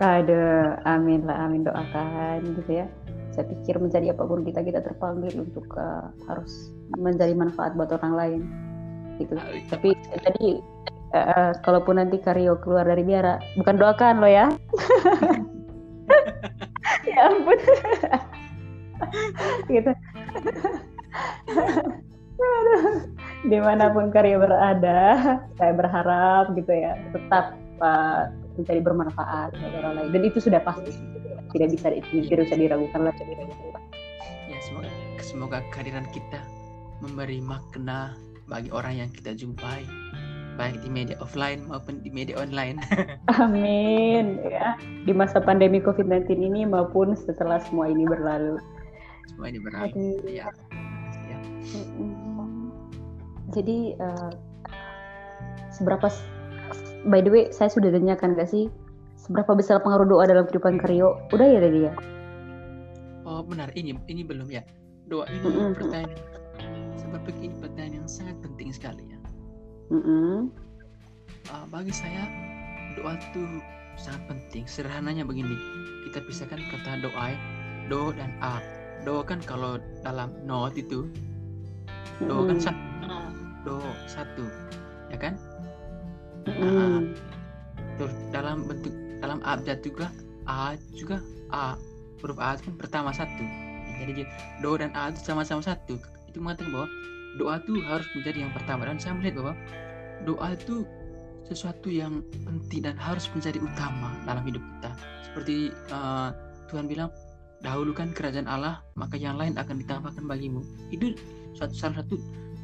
Aduh, amin lah, amin doakan gitu ya. Saya pikir menjadi apa pun kita kita terpanggil untuk uh, harus menjadi manfaat buat orang lain. Gitu. Tapi tadi uh, kalaupun nanti Karyo keluar dari biara, bukan doakan lo ya. [laughs] ya ampun. gitu. Di mana pun Karyo berada, saya berharap gitu ya tetap uh, menjadi bermanfaat buat orang lain. Dan itu sudah pasti tidak bisa tidak bisa diragukan lagi. ya semoga semoga kehadiran kita memberi makna bagi orang yang kita jumpai baik di media offline maupun di media online [laughs] Amin ya di masa pandemi COVID-19 ini maupun setelah semua ini berlalu. semua ini berlalu Aduh. ya ya Mm-mm. Jadi eh, seberapa by the way saya sudah tanyakan gak sih seberapa besar pengaruh doa dalam kehidupan Karyo? Udah ya tadi ya? oh benar ini ini belum ya doa ini Mm-mm. pertanyaan sebab ini pertanyaan yang sangat penting sekali ya Mm-mm. Uh, bagi saya doa itu sangat penting. Sederhananya begini, kita pisahkan kata doa, ya. do dan a. Do kan kalau dalam not itu, do kan satu, do satu, ya kan? Mm-mm. Terus dalam bentuk dalam abjad juga a juga a huruf a itu kan pertama satu. Jadi do dan a itu sama-sama satu. Itu mengatakan bahwa doa itu harus menjadi yang pertama dan saya melihat bahwa doa itu sesuatu yang penting dan harus menjadi utama dalam hidup kita. Seperti uh, Tuhan bilang, dahulukan kerajaan Allah, maka yang lain akan ditambahkan bagimu. Itu suatu salah satu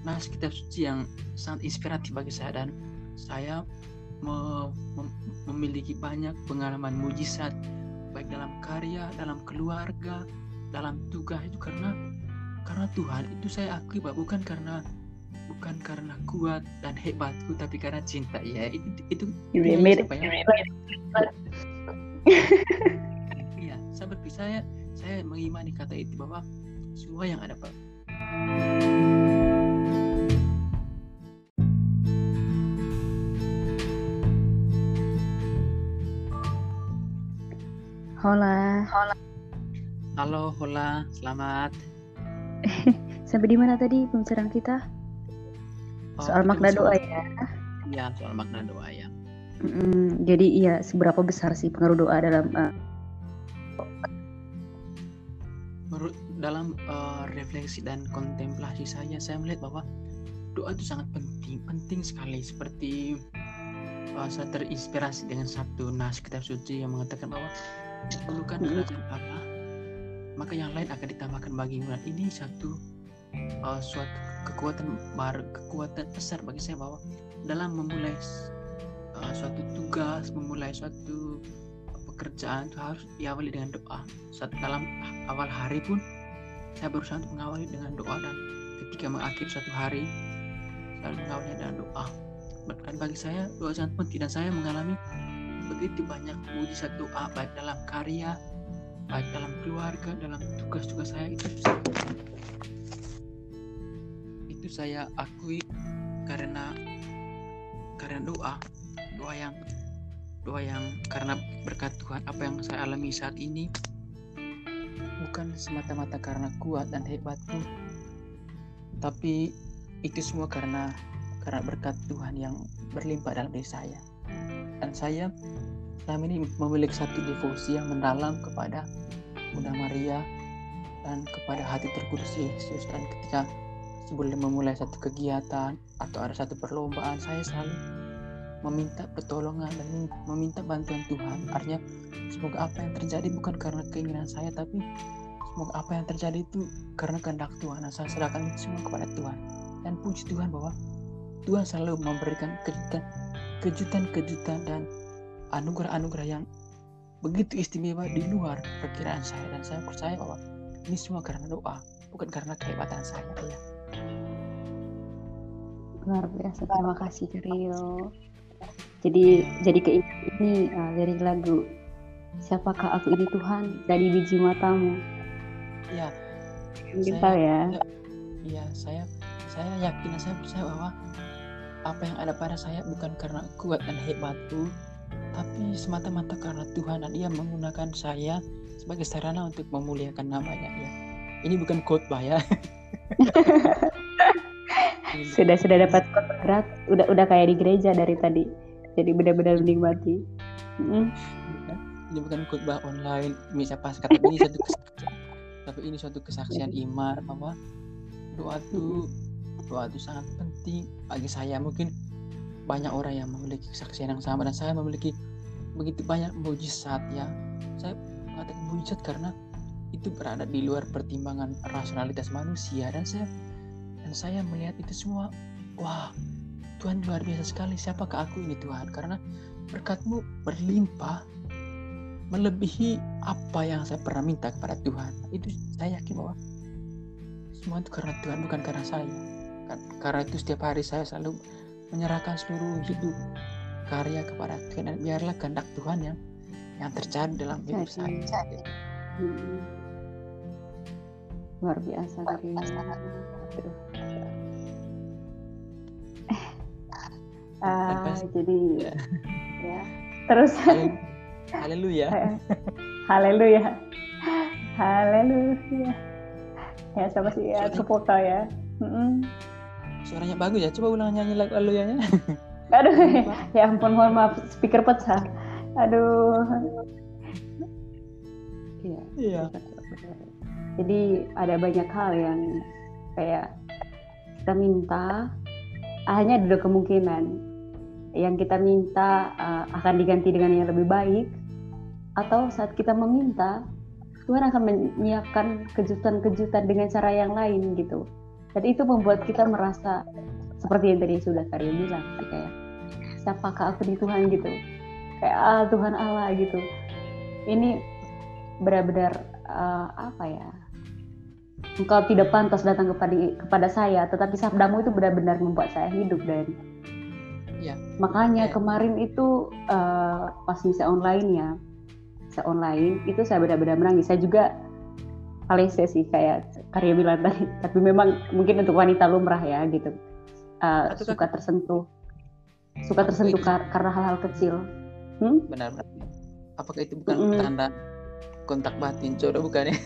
nas kitab suci yang sangat inspiratif bagi saya dan saya mem- memiliki banyak pengalaman mujizat baik dalam karya, dalam keluarga, dalam tugas itu karena karena Tuhan itu saya akui bahwa bukan karena bukan karena kuat dan hebatku tapi karena cinta ya. Itu itu siapa ya? [laughs] Iya, saya berpikir saya saya mengimani kata itu bahwa semua yang ada Pak Hola. Halo, hola, selamat. [laughs] Sampai di mana tadi pembicaraan kita? Oh, Soal makna doa ya. Iya, soal makna doa ya. Mm, jadi iya seberapa besar sih pengaruh doa dalam uh, Menurut dalam eh, refleksi dan kontemplasi saya, saya melihat bahwa doa itu sangat penting, penting sekali. Seperti eh, saya terinspirasi dengan satu nas kitab suci yang mengatakan bahwa dahulukan Mhm. kerajaan Allah, maka yang lain akan ditambahkan bagimu. Dan ini satu eh, suatu kekuatan baru, kekuatan besar bagi saya bahwa dalam memulai eh, suatu tugas, memulai suatu pekerjaan itu harus diawali dengan doa. Saat dalam awal hari pun saya berusaha untuk mengawali dengan doa dan ketika mengakhiri suatu hari selalu mengawalinya dengan doa. Dan bagi saya doa sangat penting dan saya mengalami begitu banyak mujizat doa baik dalam karya, baik dalam keluarga, dalam tugas-tugas saya itu itu saya akui karena karena doa doa yang doa yang karena berkat Tuhan apa yang saya alami saat ini bukan semata-mata karena kuat dan hebatku, tapi itu semua karena karena berkat Tuhan yang berlimpah dalam diri saya. Dan saya selama ini memiliki satu devosi yang mendalam kepada Bunda Maria dan kepada hati terkudus Yesus. Dan ketika sebelum memulai satu kegiatan atau ada satu perlombaan saya selalu meminta pertolongan dan meminta bantuan Tuhan. Artinya semoga apa yang terjadi bukan karena keinginan saya tapi semoga apa yang terjadi itu karena kehendak Tuhan. Nah, saya serahkan semua kepada Tuhan. Dan puji Tuhan bahwa Tuhan selalu memberikan kejutan kejutan-kejutan dan anugerah-anugerah yang begitu istimewa di luar perkiraan saya. Dan saya percaya bahwa ini semua karena doa bukan karena kehebatan saya. Ya. Luar biasa terima kasih Rio. Jadi jadi keinget ini uh, dari lagu siapakah aku ini Tuhan? dari biji matamu. Ya. Kita ya. iya saya saya yakin saya percaya bahwa apa yang ada pada saya bukan karena kuat dan hebatku tapi semata-mata karena Tuhan dan Dia menggunakan saya sebagai sarana untuk memuliakan namanya ya. Ini bukan khotbah ya. [laughs] sudah sudah dapat khotbah berat, udah udah kayak di gereja dari tadi. Jadi benar-benar menikmati. Mm. Ini bukan khotbah online, bisa pas kata ini satu kesaksian, tapi ini suatu kesaksian iman bahwa doa itu doa itu sangat penting bagi saya mungkin banyak orang yang memiliki kesaksian yang sama dan saya memiliki begitu banyak mujizat ya. Saya mengatakan mujizat karena itu berada di luar pertimbangan rasionalitas manusia dan saya dan saya melihat itu semua wah Tuhan luar biasa sekali. Siapakah aku ini Tuhan? Karena berkatmu berlimpah melebihi apa yang saya pernah minta kepada Tuhan. Itu saya yakin bahwa semua itu karena Tuhan bukan karena saya karena itu setiap hari saya selalu menyerahkan seluruh hidup karya kepada Tuhan dan biarlah kehendak Tuhan yang yang terjadi dalam hidup saya. Hmm. Luar biasa dari Uh, [laughs] jadi ya. ya. terus. Haleluya. Haleluya. Haleluya. Ya siapa sih? Ya foto ya. Mm -mm suaranya bagus ya. Coba ulang nyanyi lagu aluyanya [laughs] aduh [laughs] ya ampun mohon maaf speaker pecah. Aduh. Iya. Iya. Jadi ada banyak hal yang kayak kita minta hanya ada kemungkinan. Yang kita minta uh, akan diganti dengan yang lebih baik atau saat kita meminta Tuhan akan menyiapkan kejutan-kejutan dengan cara yang lain gitu dan itu membuat kita merasa seperti yang tadi sudah Karyo bilang kayak siapakah aku di Tuhan gitu kayak ah, Tuhan Allah gitu ini benar-benar uh, apa ya engkau tidak pantas datang kepada kepada saya tetapi sabdamu itu benar-benar membuat saya hidup dan ya. makanya ya. kemarin itu uh, pas misa online ya misa online itu saya benar-benar menangis saya juga Alessia sih kayak karya bilang tadi. Tapi memang mungkin untuk wanita lumrah ya gitu. Uh, suka tersentuh. Suka tersentuh kar karena hal-hal kecil. Hmm? benar benar. Apakah itu bukan mm. tanda kontak batin jodoh bukan ya? [laughs]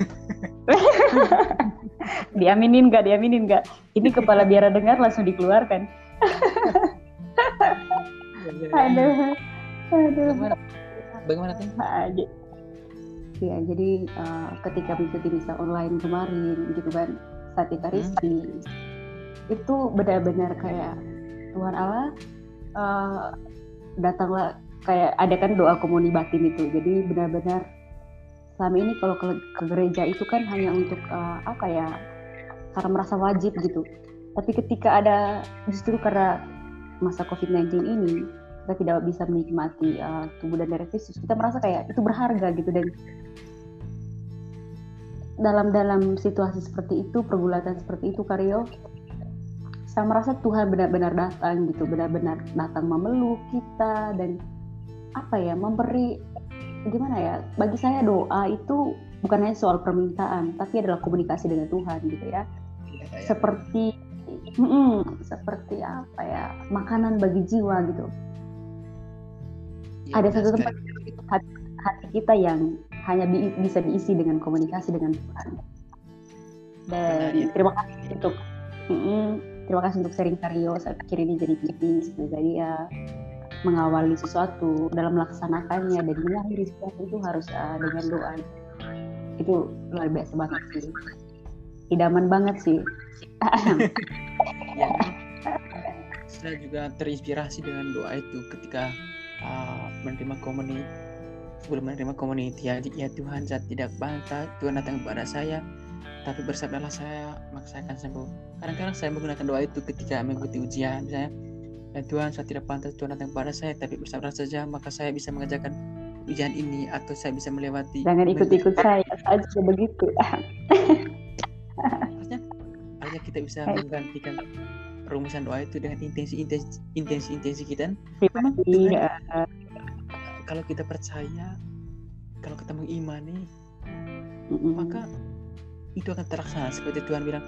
Diaminin nggak diaminin nggak? Ini kepala biara dengar langsung dikeluarkan. [laughs] Aduh. Aduh. Bagaimana? Bagaimana tuh ya. Jadi uh, ketika mengikuti misa online kemarin gitu kan saat Ekaristi hmm. itu benar-benar kayak Tuhan Allah uh, datanglah kayak ada kan doa komuni batin itu. Jadi benar-benar selama ini kalau ke, ke gereja itu kan hanya untuk uh, apa ya karena merasa wajib gitu. Tapi ketika ada justru karena masa COVID-19 ini kita tidak bisa menikmati uh, tubuh dan darah Kristus kita merasa kayak itu berharga gitu dan dalam dalam situasi seperti itu pergulatan seperti itu Karyo saya merasa Tuhan benar-benar datang gitu benar-benar datang memeluk kita dan apa ya memberi gimana ya bagi saya doa itu bukan hanya soal permintaan tapi adalah komunikasi dengan Tuhan gitu ya, ya, ya. seperti mm, seperti apa ya makanan bagi jiwa gitu ya, ada satu tempat hati, hati kita yang hanya bi bisa diisi dengan komunikasi dengan Tuhan. Dan Benar, ya. terima kasih untuk mm, terima kasih untuk sharing Karyo. Saya pikir ini jadi penting jadi ya mengawali sesuatu dalam melaksanakannya dan mengakhiri sesuatu itu harus uh, dengan doa. Itu luar biasa banget sih. Idaman banget sih. ya [laughs] saya juga terinspirasi dengan doa itu ketika uh, menerima komuniti sebelum menerima community ya, ya Tuhan saya tidak bangga Tuhan datang kepada saya tapi bersabdalah saya maka saya akan sembuh. Kadang-kadang saya menggunakan doa itu ketika mengikuti ujian misalnya ya Tuhan saya tidak pantas Tuhan datang kepada saya tapi bersabda saja maka saya bisa mengerjakan ujian ini atau saya bisa melewati jangan ikut-ikut saya saja begitu. [laughs] Harusnya harusnya kita bisa menggantikan rumusan doa itu dengan intensi intensi intensi intensi kita. Memang Iya. kalau kita percaya kalau kita mengimani Mm-mm. maka itu akan terlaksana. Seperti Tuhan bilang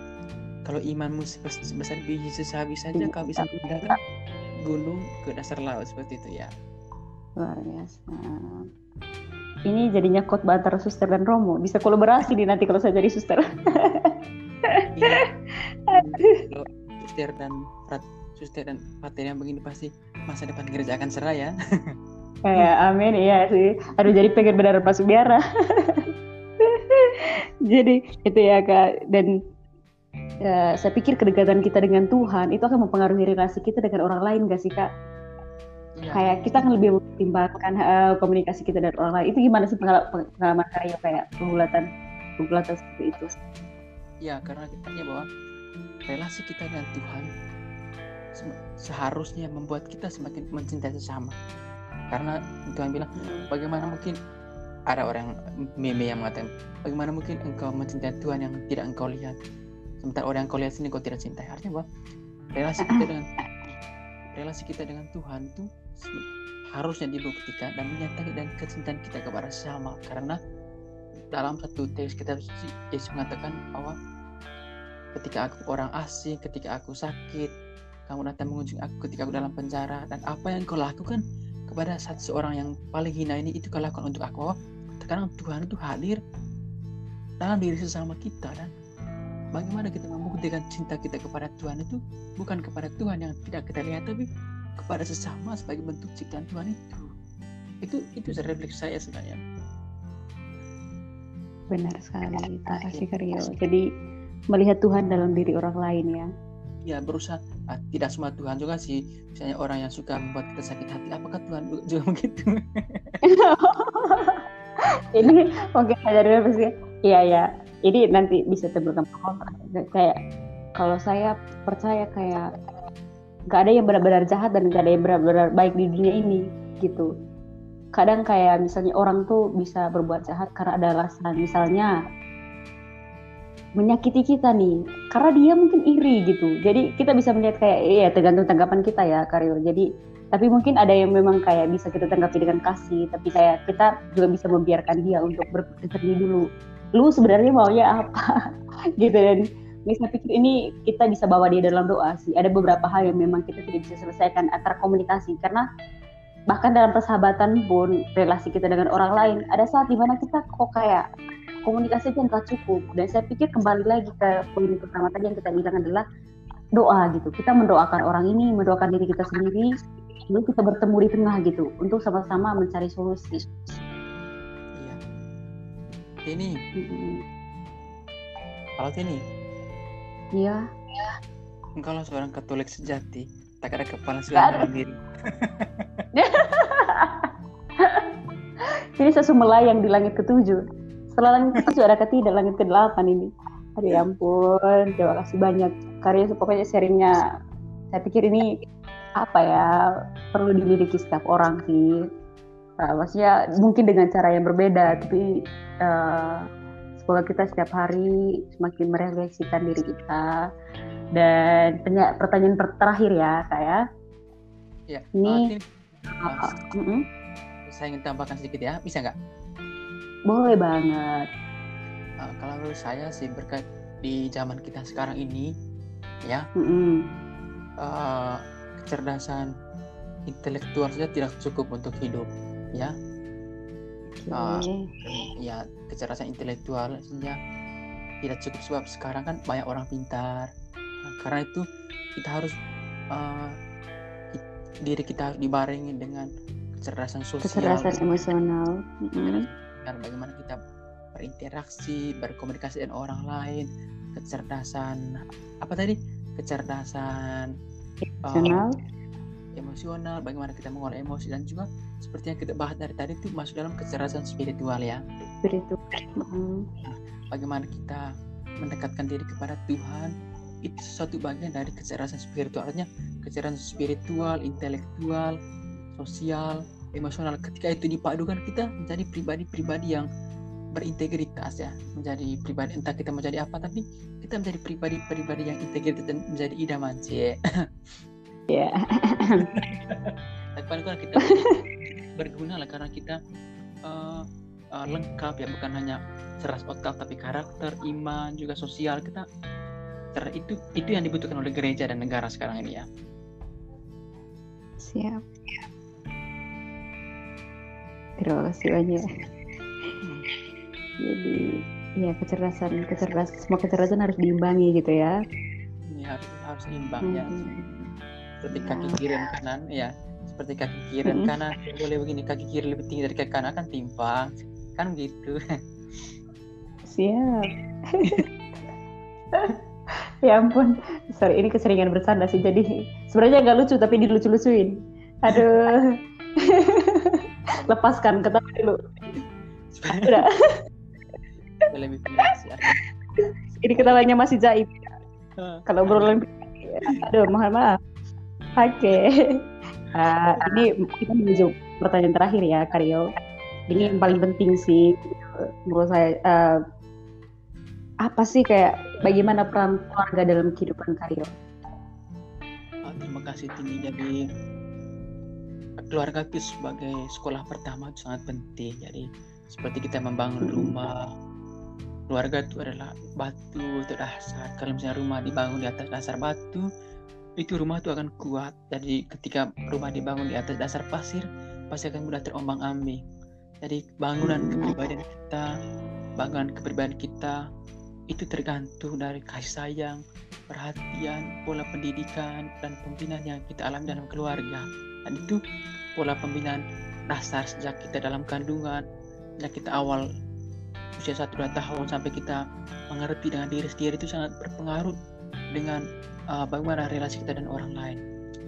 kalau imanmu sebes- sebesar biji sesawi saja kau bisa memindahkan gunung ke dasar laut. Seperti itu ya. Luar biasa. Ini jadinya khotbah antara suster dan Romo. Bisa kolaborasi nih nanti kalau saya jadi suster. Iya. [laughs] suster dan frat suster dan pater yang begini pasti masa depan gereja akan cerah ya. Kayak [laughs] amin. Iya sih. Aduh jadi pengen benar masuk biara [laughs] jadi itu ya kak. Dan ya, saya pikir kedekatan kita dengan Tuhan itu akan mempengaruhi relasi kita dengan orang lain gak sih kak? Iya. kayak kita akan lebih mempertimbangkan eh, komunikasi kita dengan orang lain. Itu gimana sih pengala- pengalaman kayak kayak penggulatan penggulatan seperti itu? Ya, karena kita tanya bahwa relasi kita dengan Tuhan se- seharusnya membuat kita semakin mencintai sesama. Karena Tuhan bilang, bagaimana mungkin ada orang meme yang mengatakan, bagaimana mungkin engkau mencintai Tuhan yang tidak engkau lihat, sementara orang yang kau lihat sini kau tidak cintai. Artinya bahwa relasi kita dengan relasi kita dengan Tuhan itu harusnya dibuktikan dan menyatakan dan kecintaan kita kepada sesama karena dalam satu teks kita Yesus mengatakan bahwa ketika aku orang asing, ketika aku sakit, kamu datang mengunjungi aku ketika aku dalam penjara dan apa yang kau lakukan kepada satu seorang yang paling hina ini itu kau lakukan untuk aku. Sekarang Tuhan itu hadir dalam diri sesama kita dan bagaimana kita membuktikan cinta kita kepada Tuhan itu bukan kepada Tuhan yang tidak kita lihat tapi kepada sesama sebagai bentuk ciptaan Tuhan itu. Itu itu refleks saya sebenarnya. benar sekali terima kasih Karyo jadi melihat Tuhan dalam diri orang lain ya. Ya berusaha. Ah, tidak semua Tuhan juga sih. Misalnya orang yang suka membuat kita sakit hati apakah Tuhan juga- begitu? [laughs] Ini mungkin saya dari sih iya ya ini nanti bisa terbelakang kayak kalau saya percaya kayak nggak ada yang benar-benar jahat dan nggak ada yang benar-benar baik di dunia ini gitu. Kadang kayak misalnya orang tuh bisa berbuat jahat karena ada alasan. Misalnya menyakiti kita nih. Karena dia mungkin iri gitu. Jadi kita bisa melihat kayak iya tergantung tanggapan kita ya Karyo jadi tapi mungkin ada yang memang kayak bisa kita tanggapi dengan kasih. Tapi kayak kita juga bisa membiarkan dia untuk berpikir sendiri dulu. Lu sebenarnya maunya apa? [laughs] Gitu. Dan bisa pikir ini kita bisa bawa dia dalam doa sih. Ada beberapa hal yang memang kita tidak bisa selesaikan antara komunikasi. Karena bahkan dalam persahabatan pun relasi kita dengan orang lain ada saat di mana kita kok kayak komunikasi aja nggak cukup. Dan saya pikir kembali lagi ke poin pertama tadi yang kita bilang adalah doa gitu. Kita mendoakan orang ini mendoakan diri kita sendiri lalu kita bertemu di tengah gitu untuk sama-sama mencari solusi. Iya. Ini kalau ini iya. Engkau seorang Katolik sejati tak ada kepala dalam diri. [laughs] Ini sesu melayang di langit ketujuh. Setelah langit ketujuh ada ketidak langit ke delapan ini. Aduh ya ampun. Terima kasih banyak. Karya pokoknya sharingnya saya pikir ini apa ya perlu dimiliki setiap orang sih. Nah, maksudnya mungkin dengan cara yang berbeda tapi eh, semoga kita setiap hari semakin merefleksikan diri kita. Dan pertanyaan per- terakhir ya kak ya. Ini- uh, apa Tin, Mm-mm. saya ingin tambahkan sedikit ya bisa nggak? Boleh banget. Uh, kalau menurut saya sih berkait di zaman kita sekarang ini ya uh, kecerdasan intelektual saja tidak cukup untuk hidup ya uh, ya kecerdasan intelektual sehingga tidak cukup sebab sekarang kan banyak orang pintar. Nah, karena itu kita harus uh, diri kita harus dibarengi dengan kecerdasan sosial. Kecerdasan emosional dan bagaimana kita berinteraksi berkomunikasi dengan orang lain kecerdasan apa tadi? Kecerdasan emosional. uh, emosional bagaimana kita mengolah emosi dan juga seperti yang kita bahas dari tadi itu masuk dalam kecerdasan spiritual ya. Spiritual. Nah, bagaimana kita mendekatkan diri kepada Tuhan itu satu bagian dari kecerdasan spiritualnya kecerdasan spiritual intelektual sosial emosional. Ketika itu dipadukan kita menjadi pribadi-pribadi yang berintegritas ya. Menjadi pribadi entah kita menjadi apa tapi kita menjadi pribadi-pribadi yang integritas dan menjadi idaman sih [laughs] ya tapi kan kita [laughs] berguna lah karena kita uh, uh, lengkap ya bukan hanya cerdas otak tapi karakter iman juga sosial kita ter itu itu yang dibutuhkan oleh gereja dan negara sekarang ini ya siap terima kasih banyak hmm. jadi ya kecerdasan kecerdasan semua kecerdasan harus diimbangi gitu ya ini harus harus imbang ya. hmm. ya seperti kaki kiri dan kanan ya. Seperti kaki kiri dan hmm. kanan. Boleh begini kaki kiri lebih tinggi dari kaki kanan akan timpang. Kan gitu. Siap. Ya ampun. Sorry ini keseringan bercanda sih. Jadi sebenarnya nggak lucu tapi dilucu-lucuin. Aduh. [laughs] Lepaskan ketawa dulu. Udah. [laughs] Lebih ini ketawanya masih jaib kalau berulang aduh mohon maaf okay. [laughs] uh, ini kita menuju pertanyaan terakhir ya Karyo ini yang paling penting sih menurut saya uh, apa sih kayak bagaimana peran keluarga dalam kehidupan Karyo? Oh, terima kasih tinggi jadi keluarga itu sebagai sekolah pertama itu sangat penting jadi seperti kita membangun rumah keluarga itu adalah batu itu dasar kalau misalnya rumah dibangun di atas dasar batu itu rumah itu akan kuat. Jadi ketika rumah dibangun di atas dasar pasir pasti akan mudah terombang ambing. Jadi bangunan kepribadian kita bangunan kepribadian kita itu tergantung dari kasih sayang perhatian pola pendidikan dan pembinaan yang kita alami dalam keluarga. Dan itu pola pembinaan dasar sejak kita dalam kandungan sejak kita awal usia satu dua tahun sampai kita mengerti dengan diri sendiri itu sangat berpengaruh dengan uh, bagaimana relasi kita dan orang lain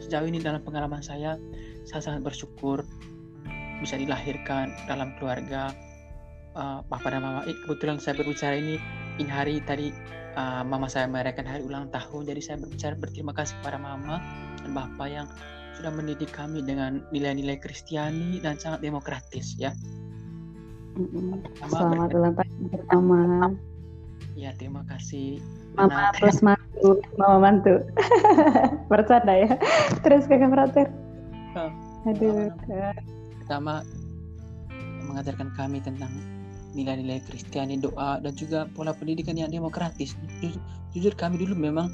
sejauh ini dalam pengalaman saya saya sangat bersyukur bisa dilahirkan dalam keluarga uh, papa dan mama. Eh, kebetulan saya berbicara ini ini hari tadi uh, mama saya merayakan hari ulang tahun, jadi saya berbicara berterima kasih kepada mama dan bapak yang sudah mendidik kami dengan nilai-nilai Kristiani dan sangat demokratis ya. Selamat ulang tahun pertama. Ya terima kasih. Mama terus mantu, mama mantu. [laughs] Bercanda ya. Terus kakak frater. Oh, Aduh pertama mengajarkan kami tentang nilai-nilai Kristiani doa dan juga pola pendidikan yang demokratis. Jujur, jujur kami dulu memang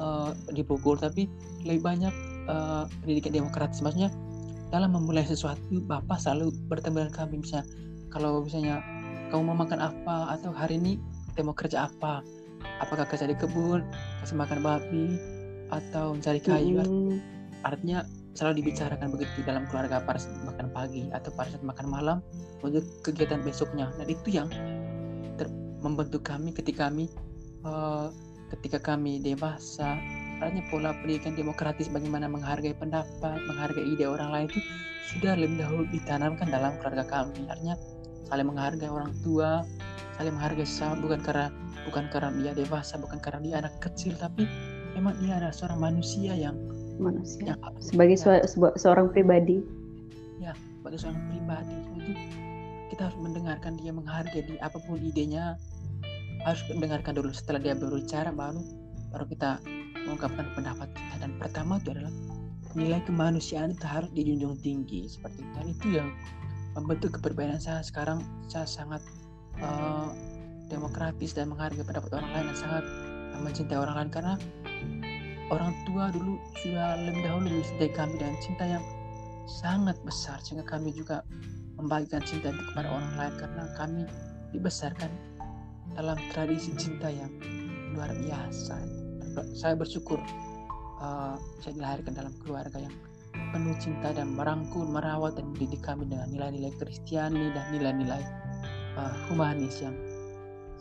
uh, dipukul tapi lebih banyak uh, pendidikan demokratis. Maksudnya dalam memulai sesuatu bapak selalu bertemu dengan kami. Bisa kalau misalnya kamu mau makan apa atau hari ini kita mau kerja apa apakah kerja di kebun kasih makan babi atau mencari kayu? Mm. artinya selalu dibicarakan begitu dalam keluarga pada saat makan pagi atau pada saat makan malam untuk kegiatan besoknya. Dan itu yang ter- membentuk kami ketika kami uh, ketika kami dewasa. Artinya pola pendidikan demokratis bagaimana menghargai pendapat menghargai ide orang lain itu sudah lebih dahulu ditanamkan dalam keluarga kami. Artinya saling menghargai orang tua saling menghargai sesama bukan karena bukan karena dia dewasa bukan karena dia anak kecil tapi memang dia adalah seorang manusia yang manusia. ya, sebagai ya. seorang pribadi. Ya sebagai seorang pribadi. Itu kita harus mendengarkan dia menghargai dia. Apa pun idenya harus mendengarkan dulu. Setelah dia berbicara baru baru kita mengungkapkan pendapat kita. Dan pertama itu adalah nilai kemanusiaan itu harus dijunjung tinggi seperti itu. Dan itu yang membentuk kepribadian saya sekarang. Saya sangat uh, demokratis dan menghargai pendapat orang lain dan sangat mencintai orang lain karena orang tua dulu sudah lebih dahulu mencintai kami dan cinta yang sangat besar sehingga kami juga membagikan cinta itu kepada orang lain karena kami dibesarkan dalam tradisi cinta yang luar biasa. Saya bersyukur uh, saya dilahirkan dalam keluarga yang penuh cinta dan merangkul, merawat dan mendidik kami dengan nilai-nilai Kristiani dan nilai-nilai uh, humanis yang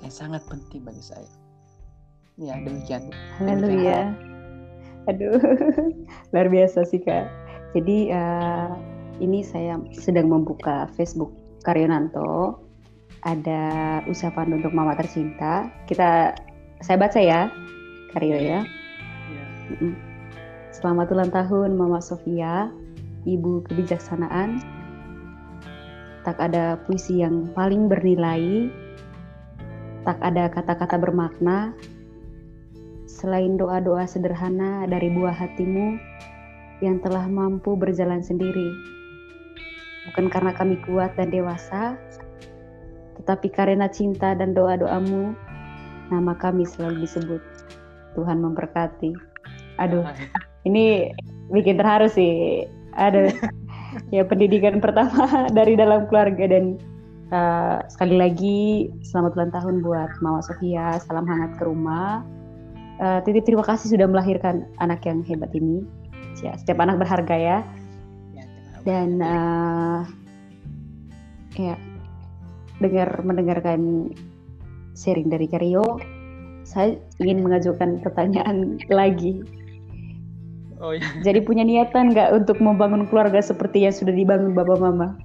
yang sangat penting bagi saya. Ya demikian. Haleluya. Aduh, [laughs] luar biasa sih kak. Jadi uh, ini saya sedang membuka Facebook Karyonanto. Ada ucapan untuk Mama tercinta. Kita saya baca ya, Karyo ya. ya. Selamat ulang tahun Mama Sofia, Ibu kebijaksanaan. Tak ada puisi yang paling bernilai, tak ada kata-kata bermakna, selain doa-doa sederhana dari buah hatimu yang telah mampu berjalan sendiri bukan karena kami kuat dan dewasa, tetapi karena cinta dan doa-doamu, nama kami selalu disebut. Tuhan memberkati. Aduh, ini bikin terharu sih. Aduh, ya pendidikan pertama [laughs] dari dalam keluarga dan uh, sekali lagi selamat ulang tahun buat Mama Sofia. Salam hangat ke rumah. Uh, titip terima kasih sudah melahirkan anak yang hebat ini. Ya, setiap anak berharga ya dan uh, ya dengar mendengarkan sharing dari Karyo saya ingin mengajukan pertanyaan lagi oh, iya. jadi punya niatan nggak untuk membangun keluarga seperti yang sudah dibangun bapak mama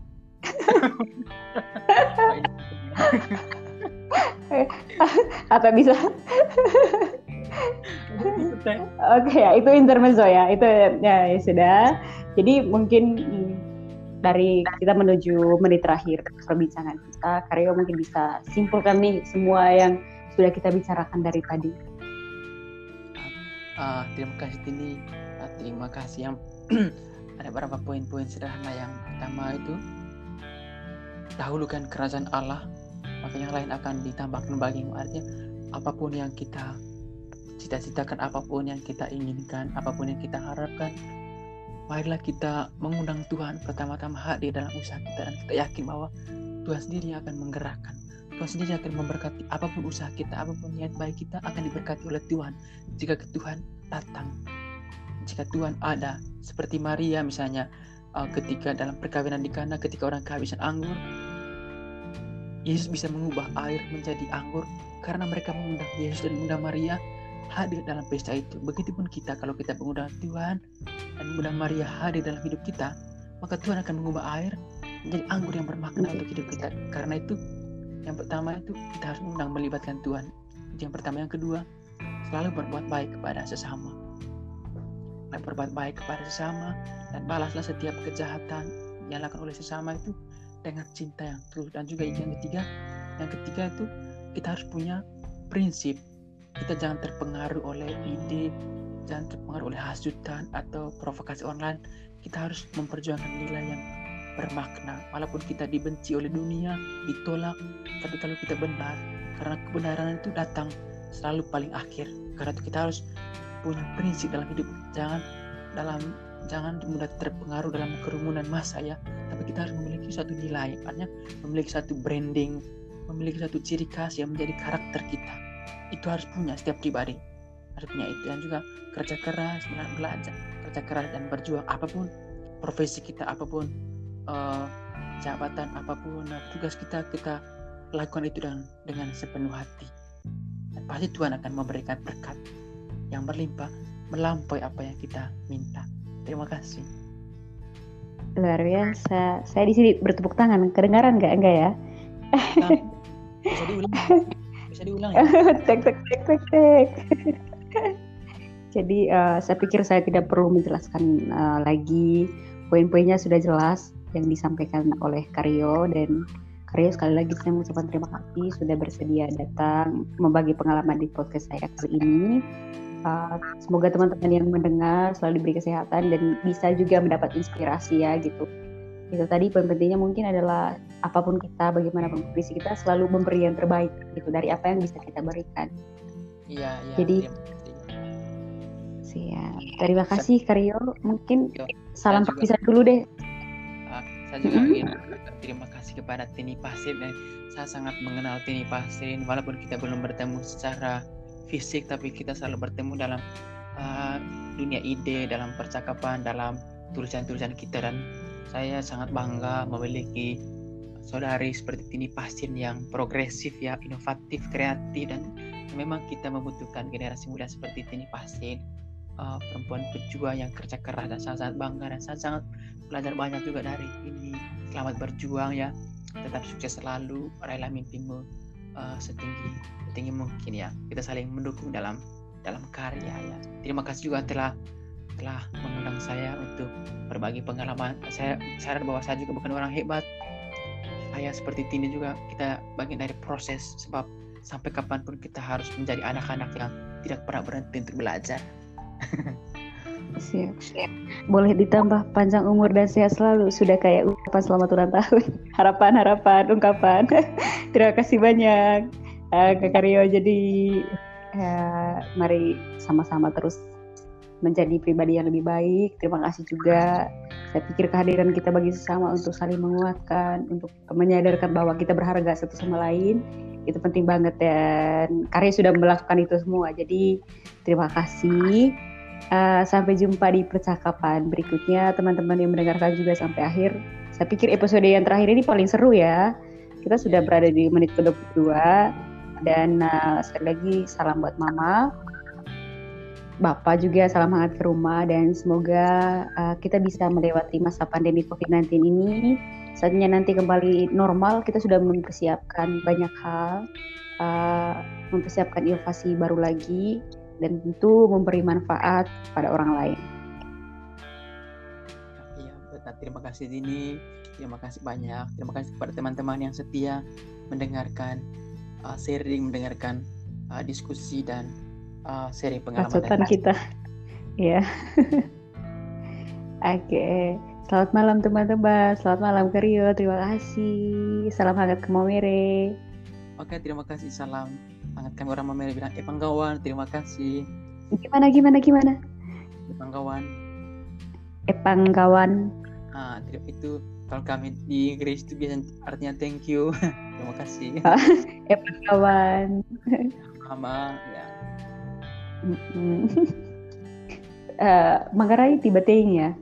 atau bisa? Oke okay, ya itu intermezzo ya itu ya, ya sudah. Jadi mungkin mm, dari kita menuju menit terakhir perbincangan kita, Karyo mungkin bisa simpulkan nih semua yang sudah kita bicarakan dari tadi. Uh, terima kasih Tini, uh, terima kasih yang [clears throat] ada beberapa poin-poin sederhana yang pertama itu dahulukan kerajaan Allah, maka yang lain akan ditambahkan bagimu. Artinya apa pun yang kita cita-citakan, apa pun yang kita inginkan, apa pun yang kita harapkan, marilah kita mengundang Tuhan pertama-tama hadir dalam usaha kita. Dan kita yakin bahwa Tuhan sendiri akan menggerakkan. Tuhan sendiri akan memberkati apa pun usaha kita apa pun niat baik kita akan diberkati oleh Tuhan. Jika Tuhan datang jika Tuhan ada seperti Maria misalnya uh, ketika dalam perkawinan di Kana ketika orang kehabisan anggur Yesus bisa mengubah air menjadi anggur karena mereka mengundang Yesus dan mengundang Maria hadir dalam pesta itu. Begitupun kita kalau kita mengundang Tuhan dan mengundang Maria hadir dalam hidup kita, maka Tuhan akan mengubah air menjadi anggur yang bermakna untuk hidup kita. Karena itu yang pertama itu kita harus mengundang melibatkan Tuhan. Yang pertama, yang kedua, selalu berbuat baik kepada sesama. Dan berbuat baik kepada sesama dan balaslah setiap kejahatan yang dilakukan oleh sesama itu dengan cinta yang tulus. Dan juga yang ketiga yang ketiga itu kita harus punya prinsip. Kita jangan terpengaruh oleh ide jangan terpengaruh oleh hasutan atau provokasi online. Kita harus memperjuangkan nilai yang bermakna. Walaupun kita dibenci oleh dunia ditolak tapi kalau kita benar karena kebenaran itu datang selalu paling akhir. Karena itu kita harus punya prinsip dalam hidup. Jangan dalam jangan mudah terpengaruh dalam kerumunan massa ya. Tapi kita harus memiliki suatu nilai artinya memiliki satu branding memiliki satu ciri khas yang menjadi karakter kita. Itu harus punya setiap pribadi. Harus punya itu. Dan juga kerja keras belajar kerja keras dan berjuang apa pun profesi kita apa pun uh, jabatan apa pun uh, tugas kita kita lakukan itu dengan dengan sepenuh hati. Dan pasti Tuhan akan memberikan berkat yang berlimpah melampaui apa yang kita minta. Terima kasih. Luar biasa. Saya di sini bertepuk tangan. Kedengaran nggak enggak ya? Nah, bisa diulang. Bisa diulang ya? [laughs] tek tek tek tek. Jadi uh, saya pikir saya tidak perlu menjelaskan uh, lagi. Poin-poinnya sudah jelas yang disampaikan oleh Karyo. Dan Karyo sekali lagi saya mengucapkan terima kasih sudah bersedia datang membagi pengalaman di podcast saya kali ini. Uh, semoga teman-teman yang mendengar selalu diberi kesehatan dan bisa juga mendapat inspirasi ya gitu. Itu tadi poin pentingnya mungkin adalah apa pun kita bagaimanapun kondisi kita selalu memberi yang terbaik gitu dari apa yang bisa kita berikan. Iya iya jadi iya, siap. Terima kasih Karyo. Mungkin Yo, salam perpisahan dulu deh. Uh, saya juga ingin terima kasih kepada Tini Pasir dan saya sangat mengenal Tini Pasir walaupun kita belum bertemu secara fisik tapi kita selalu bertemu dalam uh, dunia ide dalam percakapan dalam tulisan-tulisan kita. Dan saya sangat bangga memiliki saudari seperti Tini Pasir yang progresif ya inovatif kreatif dan memang kita membutuhkan generasi muda seperti Tini Pasir uh, perempuan pejuang yang kerja keras. Dan sangat-sangat bangga dan sangat-sangat belajar banyak juga dari ini selamat berjuang ya. Tetap sukses selalu raihlah mimpimu uh, setinggi setinggi mungkin ya. Kita saling mendukung dalam dalam karya ya. Terima kasih juga telah telah mengundang saya untuk berbagi pengalaman. Saya sadar bahwa saya juga bukan orang hebat. Saya seperti Tini juga kita bagian dari proses. Sebab sampai kapan pun kita harus menjadi anak-anak yang tidak pernah berhenti untuk belajar [laughs] Siap. Siap. Boleh ditambah panjang umur dan sehat selalu. Sudah kayak ucapan selamat ulang tahun. [laughs] Harapan-harapan, ungkapan. [laughs] Terima kasih banyak, uh, Kak Karyo. Jadi, uh, mari sama-sama terus menjadi pribadi yang lebih baik. Terima kasih juga. Saya pikir kehadiran kita bagi sesama untuk saling menguatkan, untuk menyadarkan bahwa kita berharga satu sama lain. Itu penting banget dan Karya sudah melakukan itu semua. Jadi terima kasih. Uh, sampai jumpa di percakapan berikutnya teman-teman yang mendengarkan juga sampai akhir. Saya pikir episode yang terakhir ini paling seru ya. Kita sudah berada di menit ke-22 dan uh, sekali lagi salam buat mama. Bapak juga salam hangat ke rumah dan semoga uh, kita bisa melewati masa pandemi COVID-19 ini. Saatnya nanti kembali normal, kita sudah mempersiapkan banyak hal, uh, mempersiapkan inovasi baru lagi dan tentu memberi manfaat pada orang lain. Iya. Terima kasih Dini. Terima kasih banyak. Terima kasih kepada teman-teman yang setia mendengarkan uh, sharing, mendengarkan uh, diskusi dan uh, sharing pengalaman Pacutan kita. Ya. [laughs] Oke. Okay. Selamat malam teman-teman. Selamat malam Kerio. Terima kasih. Salam hangat ke Momere. Oke, terima kasih. Salam sangat kami orang Mamere bilang eh panggawan terima kasih. Gimana gimana gimana? Eh panggawan. Eh panggawan. Ah itu kalau kami di Inggris itu biasanya artinya thank you. [laughs] Terima kasih. Eh panggawan. Sama ya. Uh, Manggarai tiba ya?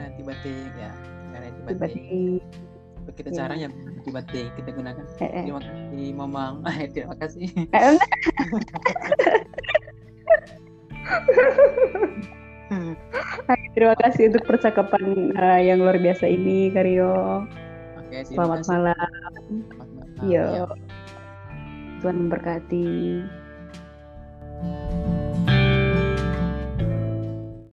Nah tiba ya. Manggarai tiba ting kita ya. Caranya tiba kita gunakan eh, [laughs] eh. terima kasih mamang terima kasih eh, terima kasih untuk percakapan uh, yang luar biasa ini Karyo Oke, selamat malam, selamat malam. Yo. Ya. Tuhan memberkati